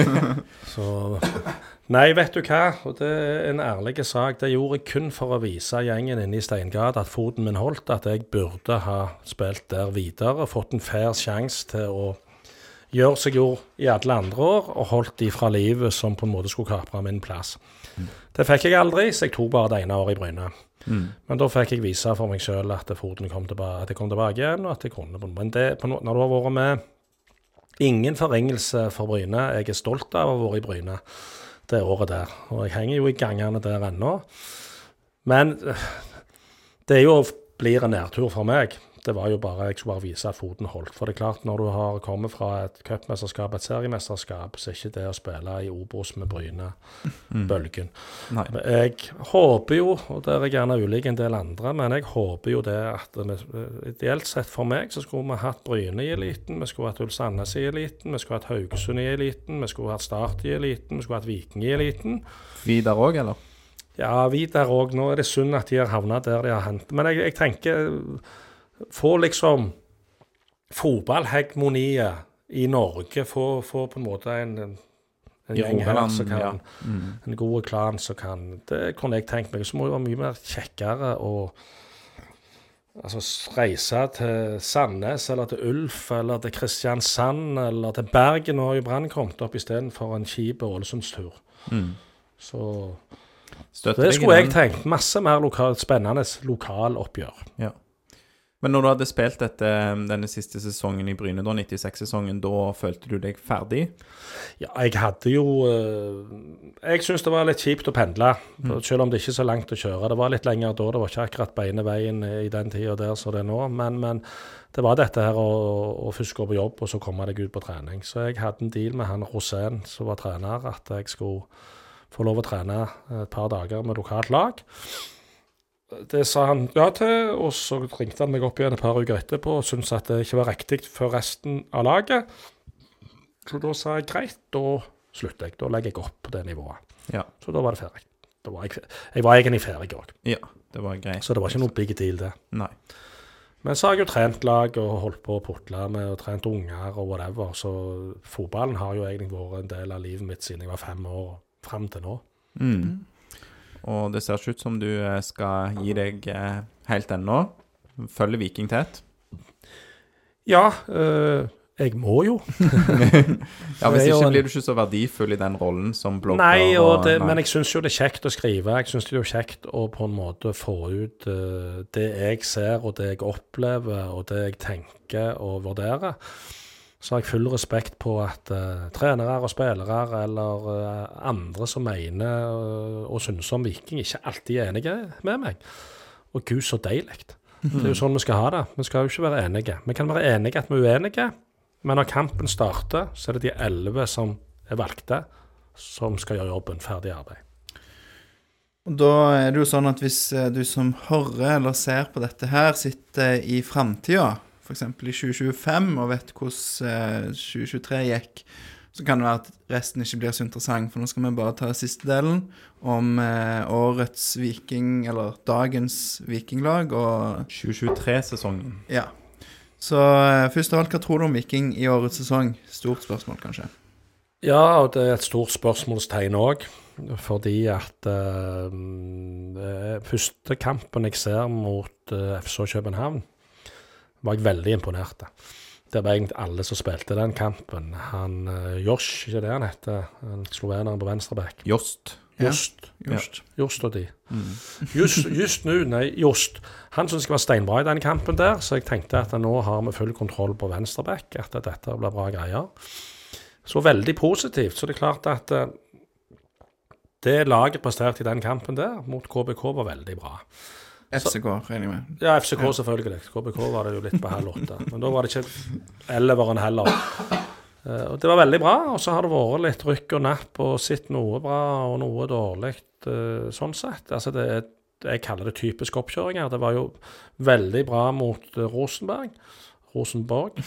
[laughs] så Nei, vet du hva, og det er en ærlig sak. Det gjorde jeg kun for å vise gjengen inne i Steingata at foten min holdt, at jeg burde ha spilt der videre, fått en fair sjanse til å gjøre som jeg gjorde i alle andre år, og holdt de fra livet som på en måte skulle kapre min plass. Det fikk jeg aldri, så jeg tok bare det ene året i Bryne. Mm. Men da fikk jeg vise for meg sjøl at foten kom tilbake, at jeg kom tilbake igjen, og at jeg kunne. Men det, når du har vært med Ingen forringelse for Bryne. Jeg er stolt av å ha vært i Bryne det året der. Og jeg henger jo i gangene der ennå. Men øh, det er jo blir en nærtur for meg. Det var jo bare, Jeg skulle bare vise at foten holdt. For det er klart, når du har kommet fra et cupmesterskap, et seriemesterskap, så er ikke det å spille i Obos med Bryne bølgen. Nei. Jeg håper jo, og der er jeg gjerne ulik en del andre, men jeg håper jo det at vi, ideelt sett for meg så skulle vi hatt Bryne i eliten, vi skulle hatt Ulf Sandnes i eliten, vi skulle hatt Haugesund i eliten, vi skulle hatt Start i eliten, vi skulle hatt Viking i eliten. Vidar òg, eller? Ja, Vidar òg. Nå er det synd at de har havna der de har hendt. Men jeg, jeg tenker Få liksom fotballhegemoniet i Norge få, få på en måte en, en, en gjeng her som kan ja. En god klan som kan Det kunne jeg tenkt meg. Så må det være mye mer kjekkere å altså, reise til Sandnes eller til Ulf eller til Kristiansand eller til Bergen. Nå har jo Brann kommet opp istedenfor en kjip Ålesundstur. Så Støtter det skulle jeg tenkt. Masse mer lokal, spennende lokaloppgjør. Ja. Men når du hadde spilt dette, denne siste sesongen i Bryne, da, 96-sesongen, da følte du deg ferdig? Ja, jeg hadde jo eh, Jeg syns det var litt kjipt å pendle, selv om det ikke er så langt å kjøre. Det var litt lenger da, det var ikke akkurat beine veien i den tida der som det er nå. Men, men det var dette her å, å først gå på jobb, og så komme deg ut på trening. Så jeg hadde en deal med han Rosén som var trener, at jeg skulle få lov å trene et par dager med lokalt lag. Det sa han ja til, og så ringte han meg opp igjen et par uker etterpå og syntes at det ikke var riktig for resten av laget. Så da sa jeg greit, da slutter jeg. Da legger jeg opp på det nivået. Ja. Så da var det ferdig. Var jeg, jeg var egentlig ferdig òg, Ja, det var greit. så det var ikke noe big deal, det. Nei. Men så har jeg jo trent lag og holdt på å putle med og trent unger og whatever, så fotballen har jo egentlig vært en del av livet mitt siden jeg var fem år fram til nå. Mm. Og det ser ikke ut som du eh, skal gi deg eh, helt ennå. Følger Viking tett. Ja, øh, jeg må jo. [laughs] Ja, Hvis ikke blir du ikke så verdifull i den rollen som blogger. Nei, og det, nei. men jeg syns jo det er kjekt å skrive. Jeg syns det er kjekt å på en måte få ut eh, det jeg ser, og det jeg opplever, og det jeg tenker og vurderer. Så har jeg full respekt på at uh, trenere og spillere eller uh, andre som mener uh, og synes om Viking, ikke alltid er enige med meg. Og gud, så deilig. Det er jo sånn vi skal ha det. Vi skal jo ikke være enige. Vi kan være enige at vi er uenige, men når kampen starter, så er det de elleve som er valgte, som skal gjøre jobben. Ferdig arbeid. Og da er det jo sånn at hvis du som hører eller ser på dette her, sitter i framtida, f.eks. i 2025, og vet hvordan eh, 2023 gikk, så kan det være at resten ikke blir så interessant, for nå skal vi bare ta siste delen om eh, årets Viking, eller dagens Vikinglag, og 2023-sesongen. ja. Så eh, først av alt, hva tror du om Viking i årets sesong? Stort spørsmål, kanskje. Ja, og det er et stort spørsmålstegn òg. Fordi at uh, eh, første kampen jeg ser mot uh, FSH København, var jeg veldig imponert. Det var egentlig alle som spilte den kampen. Han uh, Josh, ikke det han heter? Han Sloveneren på venstreback. Jost. Ja. Jost. Just. Jost og de. Just, just nå, nei, Jost. Han syntes jeg var steinbra i den kampen der, så jeg tenkte at nå har vi full kontroll på venstreback, at dette blir bra greier. Så veldig positivt. Så det er klart at eh, det laget presterte i den kampen der mot KBK var veldig bra. FCK, regner jeg med. Ja, FCK selvfølgelig. KBK var det jo litt på halv åtte. Men da var det ikke elleveren heller. Eh, og det var veldig bra. Og så har det vært litt rykk og napp og sett noe bra og noe dårlig eh, sånn sett. Altså det er, jeg kaller det typisk oppkjøringer. Det var jo veldig bra mot eh, Rosenberg. Rosenborg.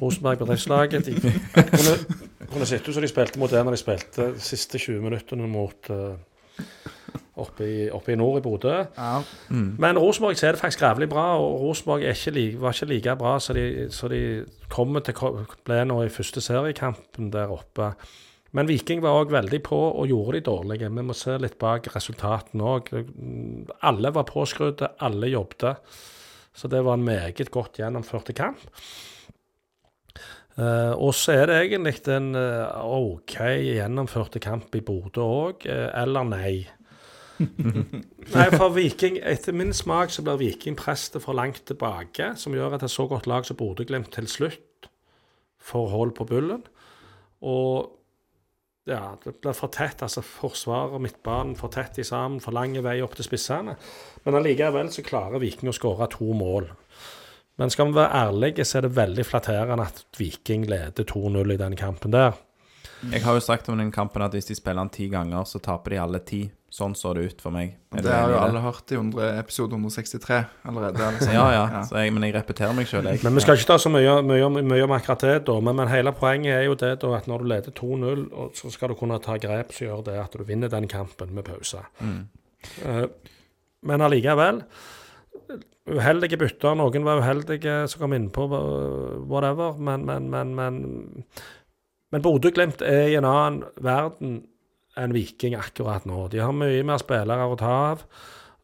Rosenberg bedriftslaget. De kunne, kunne ut som de spilte mot det når de spilte de siste 20 minuttene mot eh, oppe, i, oppe i nord i Bodø. Ja. Men Rosenborg ser det faktisk grævlig bra, og Rosenborg er ikke like, var ikke like bra så de, så de kommer til ble nå i første seriekampen der oppe. Men Viking var òg veldig på og gjorde de dårlige. Vi må se litt bak resultatene òg. Alle var påskrudde, alle jobbet. Så det var en meget godt gjennomført kamp. Uh, og så er det egentlig en uh, OK gjennomførte kamp i Bodø òg, eller nei. [laughs] Nei, for Viking, etter min smak så blir Viking presset for langt tilbake, som gjør at et så godt lag som Bodø-Glimt til slutt får hold på bullen. Og ja, det blir for tett, altså forsvaret og midtbanen for tett i sammen, for lang vei opp til spissene. Men allikevel så klarer Viking å skåre to mål. Men skal vi være ærlige, så er det veldig flatterende at Viking leder 2-0 i den kampen der. Jeg har jo sagt om den kampen at hvis de spiller den ti ganger, så taper de alle ti. Sånn så det ut for meg. Er Det har jo alle hørt i 100, episode 163 allerede. Liksom. Ja, ja. Så jeg, men jeg repeterer meg sjøl. Men vi skal ikke ta så mye, mye, mye om akkurat det, da. Men, men hele poenget er jo det da, at når du leder 2-0, og så skal du kunne ta grep som gjør det at du vinner den kampen med pause. Eh, men allikevel uheldige bytter. Noen var uheldige som kom innpå, whatever. Men, men, men, men, men Bodø-Glimt er i en annen verden enn Viking akkurat nå. De har mye mer spillere å ta av,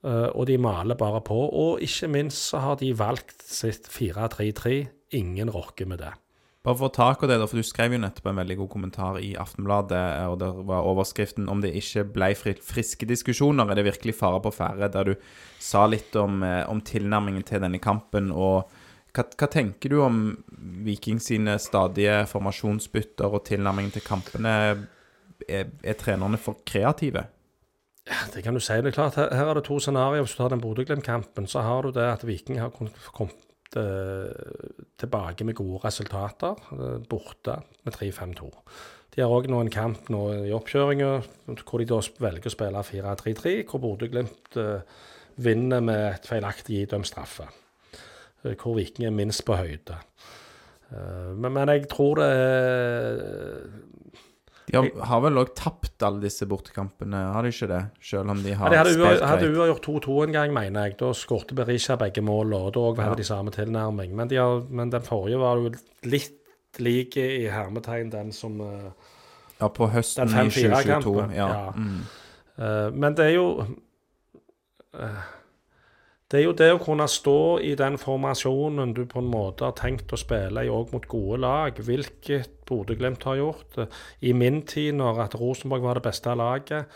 eh, og de maler bare på. Og ikke minst så har de valgt sitt 4-3-3. Ingen rokker med det. Bare for å ta akkurat det, for du skrev jo nettopp en veldig god kommentar i Aftenbladet, og der var overskriften om det ikke ble friske diskusjoner, er det virkelig fare på ferde, der du sa litt om, eh, om tilnærmingen til denne kampen. og hva, hva tenker du om Viking sine stadige formasjonsbytter og tilnærmingen til kampene? Er, er trenerne for kreative? Det kan du si. det er klart, Her, her er det to scenarioer. Hvis du tar den Bodø-Glimt-kampen, så har du det at Viking har kommet eh, tilbake med gode resultater, eh, borte med 3-5-2. De har òg nå en kamp nå i oppkjøringa hvor de da velger å spille 4-3-3, hvor Bodø-Glimt eh, vinner med et feilaktig idømt straffe. Hvor Viking er minst på høyde. Eh, Men, men jeg tror det er De har, har vel òg tapt alle disse bortekampene, har de ikke det? Selv om de Ja, har de hadde spilt ua- hadde greit. uavgjort 2-2 en gang, mener jeg. Da skårte Berisha begge målene, og da hadde Ja. de samme tilnærming. Men, de har, men den forrige var jo litt lik i hermetegn den som eh, Ja, på høsten i 2022. Ja. ja. Mm. eh, Men det er jo eh, Det er jo det å kunne stå i den formasjonen du på en måte har tenkt å spille i òg mot gode lag, hvilket Bodø-Glimt har gjort. Eh, I min tid, når at Rosenborg var det beste laget,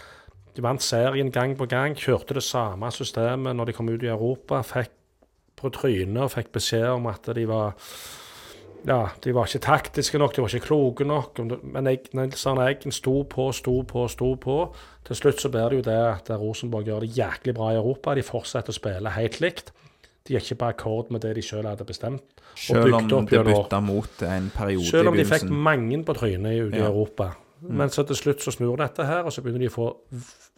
de vant serien gang på gang, kjørte det samme systemet når de kom ut i Europa, fikk på trynet og fikk beskjed om at de var ja, de var ikke taktiske nok, de var ikke kloke nok. Men jeg, Nilsson Eggen sto på, sto på, sto på. Til slutt så blir det jo det at Rosenborg gjør det jæklig bra i Europa. De fortsetter å spille helt likt. De er ikke på akkord med det de selv hadde bestemt. Selv om det bytta mot en periode Selv om de fikk mange på trynet ute i Ja. Europa. Men så til slutt så snur dette her, og så begynner de å få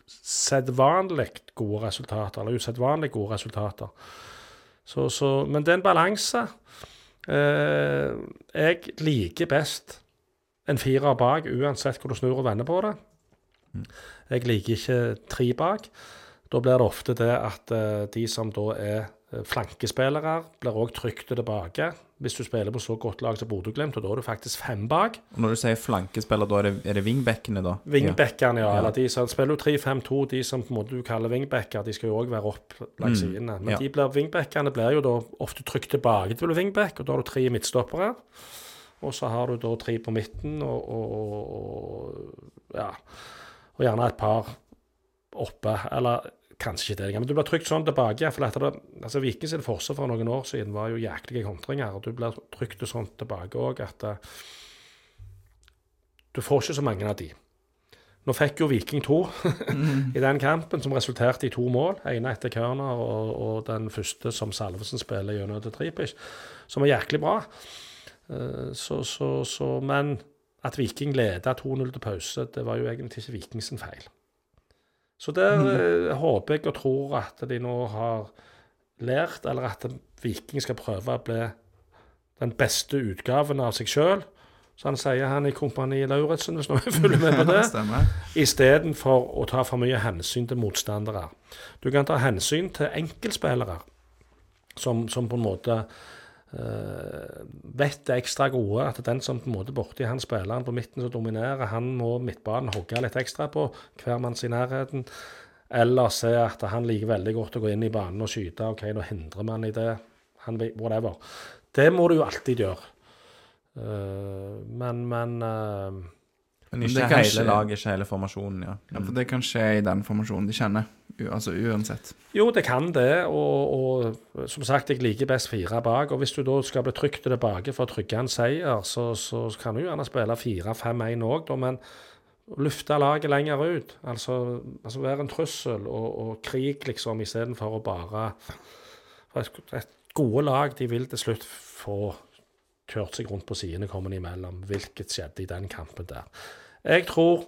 sedvanlig gode resultater. Eller usedvanlig gode resultater. Så, så, men det er en balanse. Eh, jeg liker best en firer bak, uansett hvor du snur og vender på det. Jeg liker ikke tre bak. Da blir det ofte det at eh, de som da er eh, flankespillere, blir òg trygt tilbake. Hvis du spiller på så godt lag som Bodø-Glimt, og da er du faktisk fem bak. Og Når du sier flankespiller, da er det, er det wingbackene, da? Wingbackene, ja. Ja. Eller de som spiller jo 3-5-2, de som på en måte du kaller wingbacker, de skal jo òg være opp langs Mm, sidene. Men ja. de blir, wingbackene blir jo da ofte trykt tilbake til wingback, og da har du tre midtstoppere. Og så har du da tre på midten, og, og, og ja. Og gjerne et par oppe, eller kanskje ikke det engang. Men du blir trykt sånn tilbake. For det, altså Vikings forsvar for noen år siden var jo jæklige kontringer, og du blir trykt sånn tilbake òg at eh, du får ikke så mange av de. Nå fikk jo Viking to [laughs] i den kampen, som resulterte i to mål. ene etter Kørner og, og den første som Salvesen spiller gjennom til Tripic, som var jæklig bra. Eh, Så, så, så, men at Viking leda 2-0 til pause, det var jo egentlig ikke Vikings feil. Så der mm. håper jeg og tror at de nå har lært, eller at Viking skal prøve å bli den beste utgaven av seg sjøl. Så han sier han i Kompani Lauritzen, hvis noen følger med på [laughs] det istedenfor å ta for mye hensyn til motstandere. Du kan ta hensyn til enkeltspillere som, som på en måte eh, vet er ekstra gode. At den som på en måte borti han spilleren på midten som dominerer, han må midtbanen hogge litt ekstra på hver manns i nærheten. Eller se at han liker veldig godt å gå inn i banen og skyte. OK, nå hindrer man i det. Han, whatever. Det må du jo alltid gjøre. Uh, men, men eh, Men ikke Men hele laget, ikke hele formasjonen, ja. Ja, for det kan skje i den formasjonen de kjenner. U altså uansett. Jo, det kan det. Og, og som sagt, jeg liker best fire bak. Og hvis du da skal bli trygt tilbake for å trygge en seier, så, så kan du gjerne spille 4-5-1 òg, da. Men lufte laget lenger ut. Altså, altså være en trussel og, og krig, liksom, istedenfor å bare for et, et Gode lag de vil til slutt få kjørt seg rundt på sidene kommende imellom, hvilket skjedde i den kampen der. Jeg tror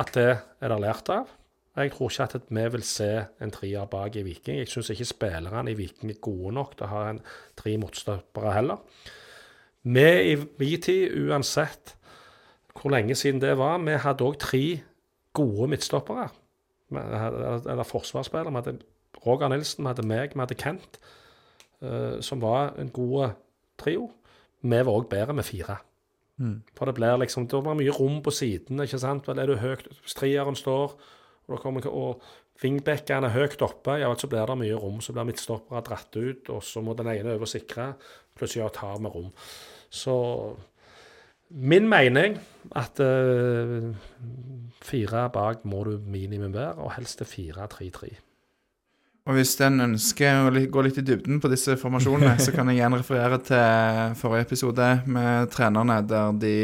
at det er det lært av. Jeg tror ikke at vi vil se en trier bak i Viking. Jeg syns ikke spillerne i Viking er gode nok til å ha en tre motstoppere heller. Vi i min tid, uansett hvor lenge siden det var, vi hadde òg tre gode midtstoppere. Eller forsvarsspillere. Vi hadde Roger Nilsen, vi hadde meg, vi hadde Kent, eh, som var en god trio. Vi var òg bedre med fire. For det blir liksom, det blir mye rom på sidene. ikke sant? Vel, er du høyt, Strieren står, og, kommer, og wingbackene er høyt oppe, ja, så blir det mye rom. Så blir midtstoppere dratt ut, og så må den ene over og sikre. Plutselig ja, tar vi rom. Så min mening at uh, fire bak må du minimum være, og helst til 4-3-3. Og hvis en ønsker å gå litt i dybden på disse formasjonene, så kan jeg igjen referere til forrige episode med trenerne, der de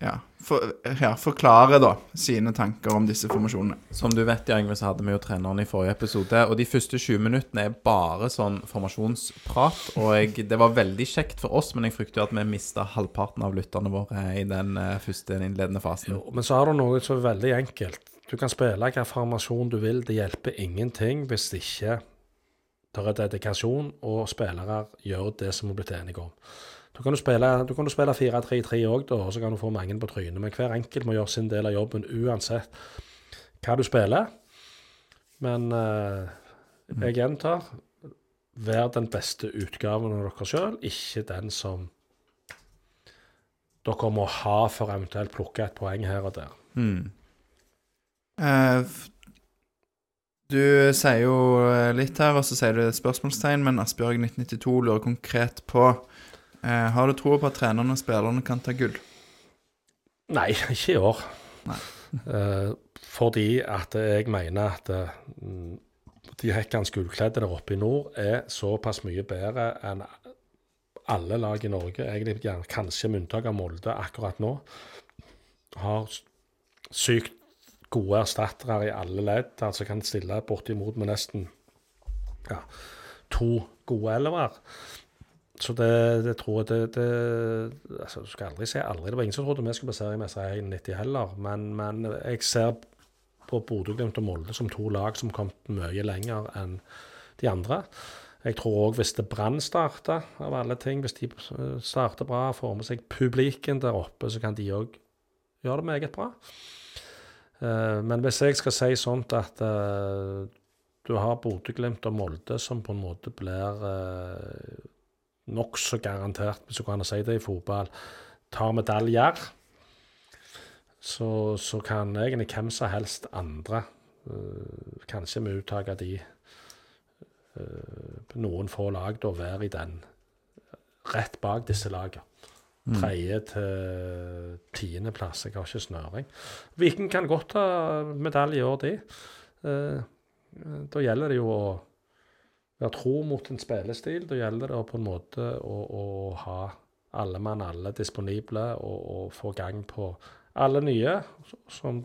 ja, for, ja, forklarer da sine tanker om disse formasjonene. Som du vet, Jørgen, så hadde vi jo treneren i forrige episode. Og de første 20 minuttene er bare sånn formasjonsprat. Og jeg, det var veldig kjekt for oss, men jeg frykter jo at vi mista halvparten av lytterne våre i den eh, første innledende fasen. Men så er det noe som er veldig enkelt. Du kan spille hvilken formasjon du vil. Det hjelper ingenting hvis ikke det er dedikasjon, og spillere gjør det som vi er blitt enige om. Du kan du spille, kan spille 4-3-3 òg, og så kan du få mange på trynet. Men hver enkelt må gjøre sin del av jobben uansett hva du spiller. Men eh, jeg gjentar vær den beste utgaven av dere sjøl, ikke den som dere må ha for eventuelt plukke et poeng her og der. Mm. Eh, du sier jo eh, litt her, og så sier du et spørsmålstegn, men Asbjørg 1992 lurer konkret på eh, Har du tro på at trenerne og spillerne kan ta gull? Nei, [laughs] ikke i år. Nei. [laughs] Fordi at jeg mener at mm, de Hekkans gullkledde der oppe i nord er såpass mye bedre enn alle lag i Norge, egentlig kanskje med unntak av Molde akkurat nå, har sykt gode erstattere i alle ledd, altså kan stille bortimot med nesten ja, to gode elver. Så det, det tror jeg det, det altså, Du skal aldri si aldri. Det var ingen som trodde vi skulle bli seriemestere i 91 heller. Men, men jeg ser på Bodø-Glimt og Molde som to lag som kom mye lenger enn de andre. Jeg tror òg hvis det Brann starter, av alle ting, hvis de starter bra, får med seg publikum der oppe, så kan de òg gjøre det meget bra. Eh, men hvis jeg skal si sånt at eh, du har Bodø-Glimt og Molde som på en måte blir uh, nokså garantert, hvis du kan si det i fotball, tar medaljer, så, så kan egentlig hvem som helst andre, eh, kanskje med uttak av de eh, noen få lag, da være i den rett bak disse lagene. Tredje til tiendeplass. Jeg har ikke snøring. Viking kan godt ta medalje i år, de. Eh, da gjelder det jo å være tro mot en spillestil. Da gjelder det på en måte å, å ha alle mann alle disponible og, og få gang på alle nye. Som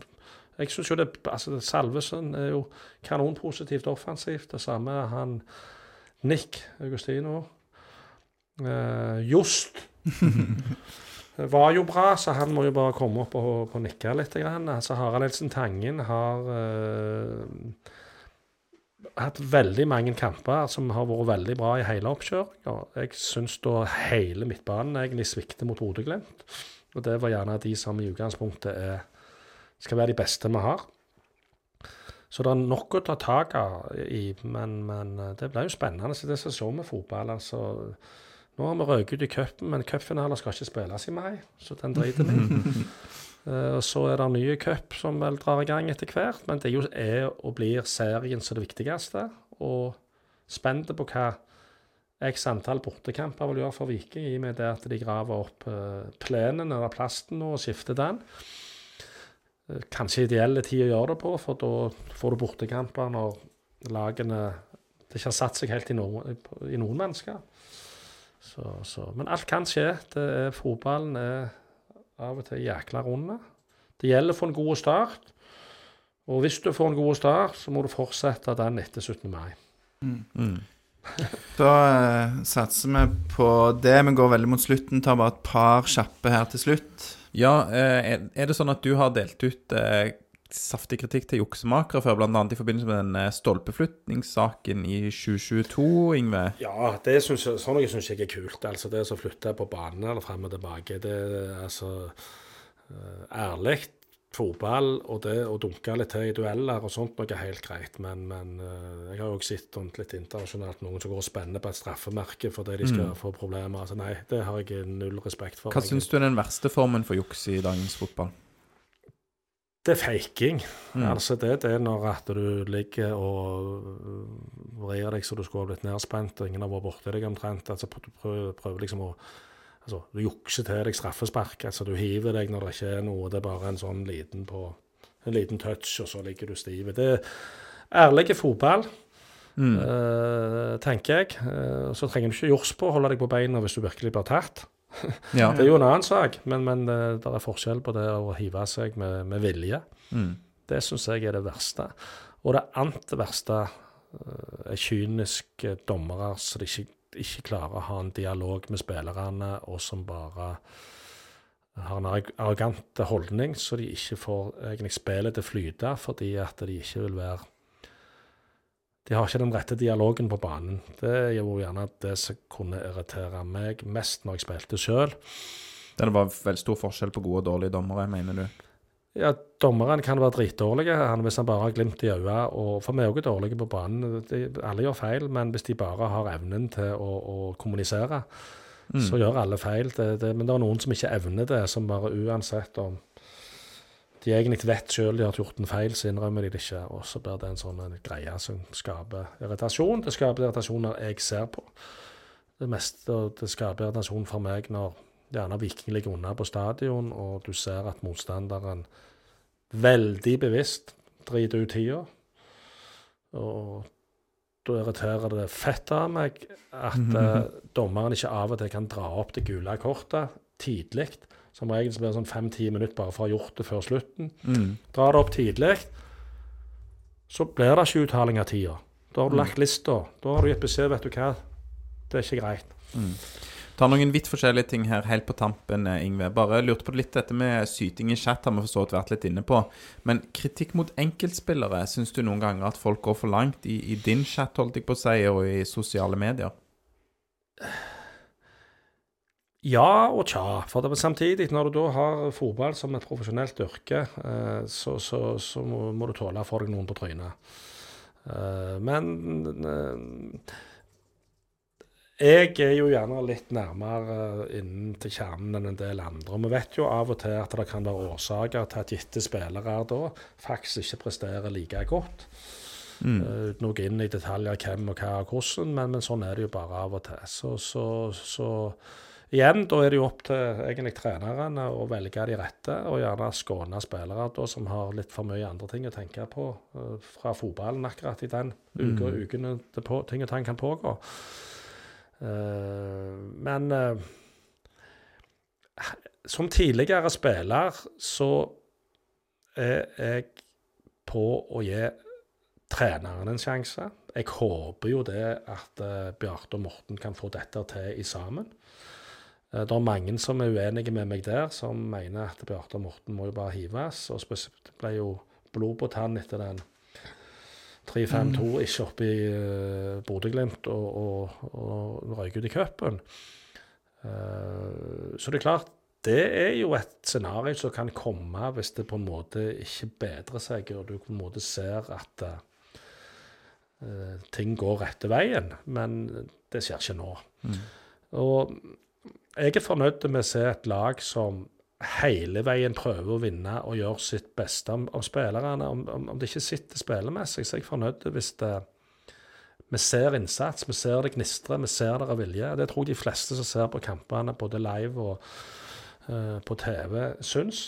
jeg synes jo det altså Salvesen er jo kanonpositivt offensivt. Det samme er han Nick Augustino. Eh, Just var jo bra, så han må jo bare komme opp og, og nikke litt. Grann. Altså, Harald Elsen Tangen har uh, hatt veldig mange kamper som har vært veldig bra i hele oppkjøringa. Jeg syns da hele midtbanen egentlig svikter mot Bodø-Glimt. Og det var gjerne de som i utgangspunktet er, skal være de beste vi har. Så det er nok å ta tak i, men, men det blir jo spennende. Så det er sesong med fotball. altså. Nå har vi røket ut i cupen, men cupfinaler skal ikke spilles i mai, så den driter vi. [laughs] Eh, og så er det nye ny cup som vel drar i gang etter hvert, men det er jo er og blir serien som det viktigste. Og spent på hva x antall bortekamper vil gjøre for Viking, i og med det at de graver opp uh, plenen eller plasten nå og skifter den. Eh, Kanskje ideelle tid å gjøre det på, for da får du bortekamper når lagene det ikke har satt seg helt i, noen, i noen mennesker. Så, så. Men alt kan skje. Det er, fotballen er av og til jækla runde. Det gjelder å få en god start. Og hvis du får en god start, så må du fortsette den etter 17. mai. [laughs] Da eh, satser vi på det. Vi går veldig mot slutten. Tar bare et par kjappe her til slutt. Ja, eh, er- er det sånn at du har delt ut eh, saftig kritikk til juksemakere før, bl.a. i forbindelse med den stolpeflytningssaken i 2022, Yngve? Ja, det synes jeg, sånn noe syns jeg er kult. Altså det å flytte på banen eller frem og tilbake, det er altså eh, Ærlig fotball og det å dunke litt til i dueller og sånt noe er helt greit, men, men eh, jeg har jo også sett litt internasjonalt noen som går og spenner på et straffemerke fordi de skal få problemer. Altså Nei, det har jeg null respekt for. Mm. Hva syns du er den verste formen for juks i dagens fotball? Det er faking. Mm. Altså det, det er når at du ligger og vrir deg så du skulle ha blitt nedspent, og ingen har vært borti deg omtrent. Altså du prøver, prøver liksom å Altså, du jukser til deg straffespark. Altså, du hiver deg når det ikke er noe. Det er bare en sånn liten på En liten touch, og så ligger du stiv. Det er ærlig fotball, Mm. Uh, tenker jeg. Uh, så trenger du ikke jords på å holde deg på beina hvis du virkelig blir tatt. Ja. Det er jo en annen sak, men, men det, det er forskjell på det å hive seg med, med vilje. Mm. Det syns jeg er det verste. Og det annet verste eh, er kyniske dommere som ikke, ikke klarer å ha en dialog med spillerne, og som bare har en arrogant holdning, så de ikke får egentlig spillet til å flyte fordi at de ikke vil være De har ikke den rette dialogen på banen. Det gjorde jo gjerne det som kunne irritere meg mest når jeg spilte sjøl. Det var veldig stor forskjell på gode og dårlige dommere, mener du? Ja, dommeren kan være dritdårlige hvis han bare har glimt i øynene. Og for vi er også dårlige på banen. De, alle gjør feil, men hvis de bare har evnen til å, å kommunisere, så gjør alle feil. Det, det, men det er noen som ikke evner det, som bare uansett om de egentlig vet sjøl de har gjort en feil, så innrømmer de det ikke. Og så blir det en sånn en greie som skaper irritasjon. Det skaper irritasjon når jeg ser på. Det meste, det skaper irritasjon for meg når gjerne Viking ligger unna på stadion, og du ser at motstanderen veldig bevisst driter ut tida. Og da irriterer det fett av meg at eh, dommeren ikke av og til kan dra opp det gule kortet tidlig. Som regel så blir det sånn fem-ti minutter bare for å ha gjort det før slutten. Mm. Drar det opp tidlig, så blir det ikke uttaling av tida. Da har du lagt lista. Da har du gitt beskjed, vet du hva. Det er ikke greit. Ta noen vidt forskjellige ting her helt på tampen, eh, Ingve. Bare lurte på litt dette med syting i chat, har vi for så vidt vært litt inne på. Men kritikk mot enkeltspillere, syns du noen ganger at folk går for langt i, i din chat, holdt jeg på å si, og i sosiale medier? Ja og tja. For det, samtidig, når du da har fotball som et profesjonelt yrke, eh, så, så, så må, må du tåle å få deg noen på trynet. Eh, men eh, jeg er jo gjerne litt nærmere innen til kjernen enn en del andre. Vi vet jo av og til at det kan være årsaker til at gitte spillere da faktisk ikke presterer like godt. Eh, Uten å gå inn i detaljer hvem og hva og hvordan, men, men sånn er det jo bare av og til. Så, så, så igjen, da er det jo opp til egentlig trenerne å velge de rette, og gjerne skåne spillere da, som har litt for mye andre ting å tenke på uh, fra fotballen akkurat i den uka og ukene det på, ting og tang kan pågå. Uh, men uh, som tidligere spiller så er jeg på å gi treneren en sjanse. Jeg håper jo det at Bjarte og Morten kan få dette til i sammen. Eh, Det er mange som er uenige med meg der, som mener at Bjarte og Morten må jo bare hives. Og spesielt ble jo blod på tann etter den 3-5-2 ikke oppe i uh, Bodø-Glimt og, og, og røyk ut i cupen. Uh, så det er klart, det er jo et scenario som kan komme hvis det på en måte ikke bedrer seg, og du på en måte ser at uh, ting går rette veien. Men det skjer ikke nå. Og jeg er fornøyd med å se et lag som hele veien prøver å vinne og gjøre sitt beste om, om spillerne. Om, om, om det ikke sitter spillemessig, så er jeg fornøyd hvis det, vi ser innsats, vi ser det gnistre, vi ser det av vilje. Det tror jeg de fleste som ser på kampene, både live og uh, på TV, syns.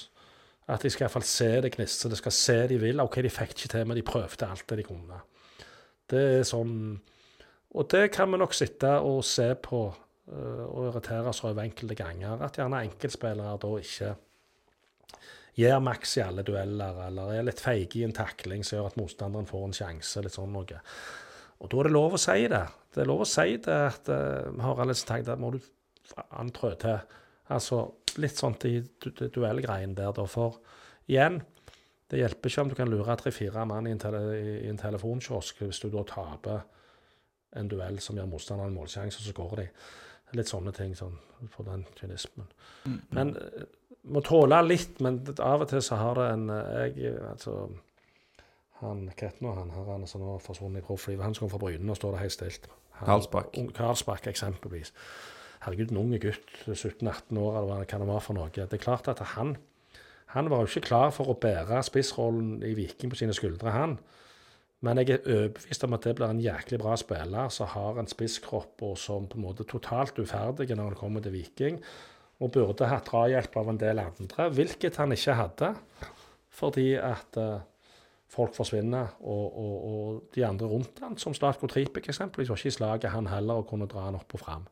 At de skal iallfall se det gnistre, de skal se de vil. OK, de fikk ikke til, men de prøvde alt det de kunne. Det er sånn Og det kan vi nok sitte og se på og irritere oss over enkelte ganger. At gjerne enkeltspillere da ikke gir maks i alle dueller, eller er litt feige i en takling som gjør at motstanderen får en sjanse. litt sånn noe. Og da er det lov å si det. Det er lov å si det at vi har liksom tenkte at må du antrø til. Altså litt sånt i du, du, duellgreien der, da. For igjen, det hjelper ikke om du kan lure tre-fire mann i en, tele, i en telefonkiosk hvis du da taper en duell som gir motstanderen en målsjanse, og så skårer de. Litt sånne ting sånn, for den kynismen. Men eh, må tåle litt, men av og til så har det en eh, Jeg altså Han hva han her han som har forsvunnet i profflivet? Han som kom fra Bryne, og står det helt stilt. Karlsbakk. Karlsbakk, eksempelvis. Herregud, en unge gutt, 17-18 år, eller hva kan det være for noe. Det er klart at han han var jo ikke klar for å bære spissrollen i Viking på sine skuldre, han. Men jeg er overbevist om at det blir en jæklig bra spiller som har en spisskropp og som på en måte totalt uferdig når han kommer til Viking. Og burde hatt drahjelp av en del andre, hvilket han ikke hadde. Fordi at eh, folk forsvinner, og, og, og de andre rundt han, som Slatko Tripik eksempelvis, var ikke i slaget han heller og kunne dra han opp og fram.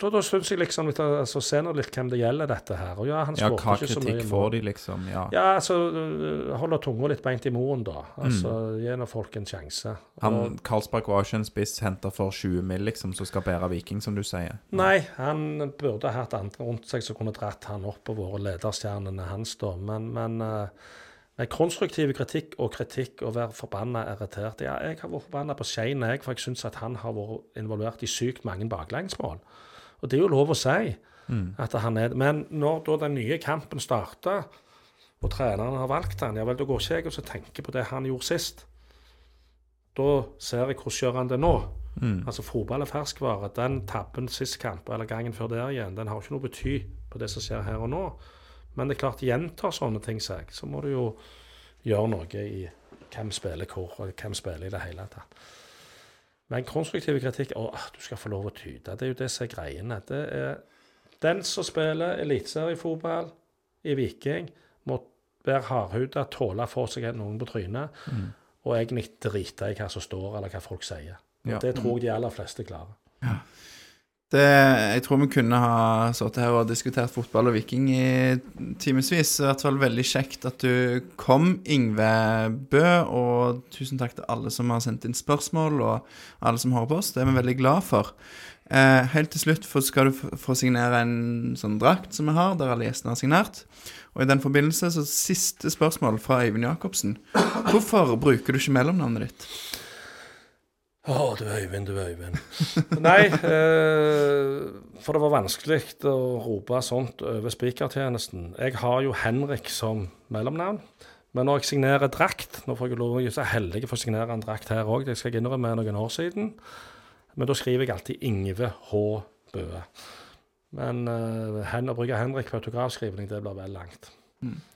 Da, da syns jeg liksom litt, altså, Se nå litt hvem det gjelder, dette her. Og ja, han Ja, hva kritikk får de, liksom? Ja. Ja, altså øh, Holde tunga litt beint i moren da. Altså, Gi nå folk en sjanse. Han, Karlsbakk var ikke en spiss henta for 20 mill., liksom, som skal bære Viking, som du sier. nei, han burde hatt andre rundt seg som kunne dratt han opp på våre lederstjernene hans, da. Men, men med konstruktiv kritikk og kritikk og være forbanna irritert Ja, jeg har vært forbanna på Skein, jeg, for jeg syns at han har vært involvert i sykt mange baklengsmål. Og det er jo lov å si at han er Men når da den nye kampen starter, og treneren har valgt han, ja vel, da går ikke jeg og så tenker på det han gjorde sist. Da ser jeg hvordan gjør han det nå. Altså Fotball er ferskvare. Den tabben sist kamp eller gangen før der igjen, den har ikke noe bety på det som skjer her og nå. Men det er klart, gjentar sånne ting seg, så må du jo gjøre noe i hvem spiller hvor, og hvem spiller i det hele tatt. Men konstruktiv kritikk Å, du skal få lov å tyde. Det er jo det som er greiene. Det er den som spiller eliteseriefotball i Viking, må være hardhuda, tåle å få seg noen på trynet, og egentlig drite i hva som står, eller hva folk sier. Ja. Det tror jeg de aller fleste klarer. Det, jeg tror vi kunne ha sittet her og diskutert fotball og Viking i timevis. I hvert fall veldig kjekt at du kom, Yngve Bø. Og tusen takk til alle som har sendt inn spørsmål, og alle som hører på oss. Det er vi veldig glad for. Eh, helt til slutt skal du få signere en sånn drakt som vi har, der alle gjestene har signert. Og i den forbindelse så siste spørsmål fra Øyvind Jacobsen. Hvorfor bruker du ikke mellomnavnet ditt? Å, du Øyvind, du Øyvind. [laughs] Nei, eh, for det var vanskelig å rope sånt over spikertjenesten. Jeg har jo Henrik som mellomnavn. Men når jeg signerer drakt Nå får jeg lov jeg å være heldig for å signere en drakt her òg, det skal jeg innrømme noen år siden. Men da skriver jeg alltid Ingve H. Bøe. Men eh, hen, å bruke Henrik på autografskrivning, det blir vel langt.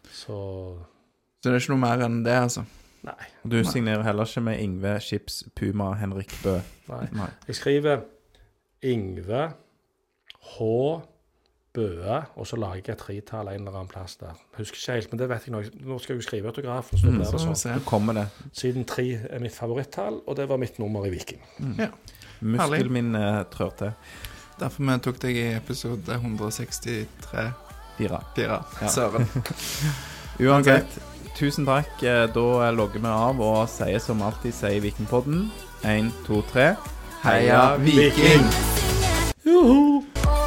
Så Så det er ikke noe mer enn det, altså. Nei. Og du signerer heller ikke med Ingve Chips Puma Henrik Bø. nei. Nei. Jeg skriver Yngve H. Bøe, og så lager jeg et tretall en eller annen plass der. Husker ikke helt, men det vet jeg nå. Nå skal jeg jo skrive autografen, så mm, Så det sånn. Så kommer det. Siden tre er mitt favorittall, og det var mitt nummer i Viking. Ja. Muskelminne trør til. Derfor vi tok deg i episode 163. Fire. Fire. Ja. Søren. [laughs] Uansett, tusen takk. Eh, Da logger vi av og sier som alltid sier Vikingpodden. Én, to, tre. Heia Viking! Bra.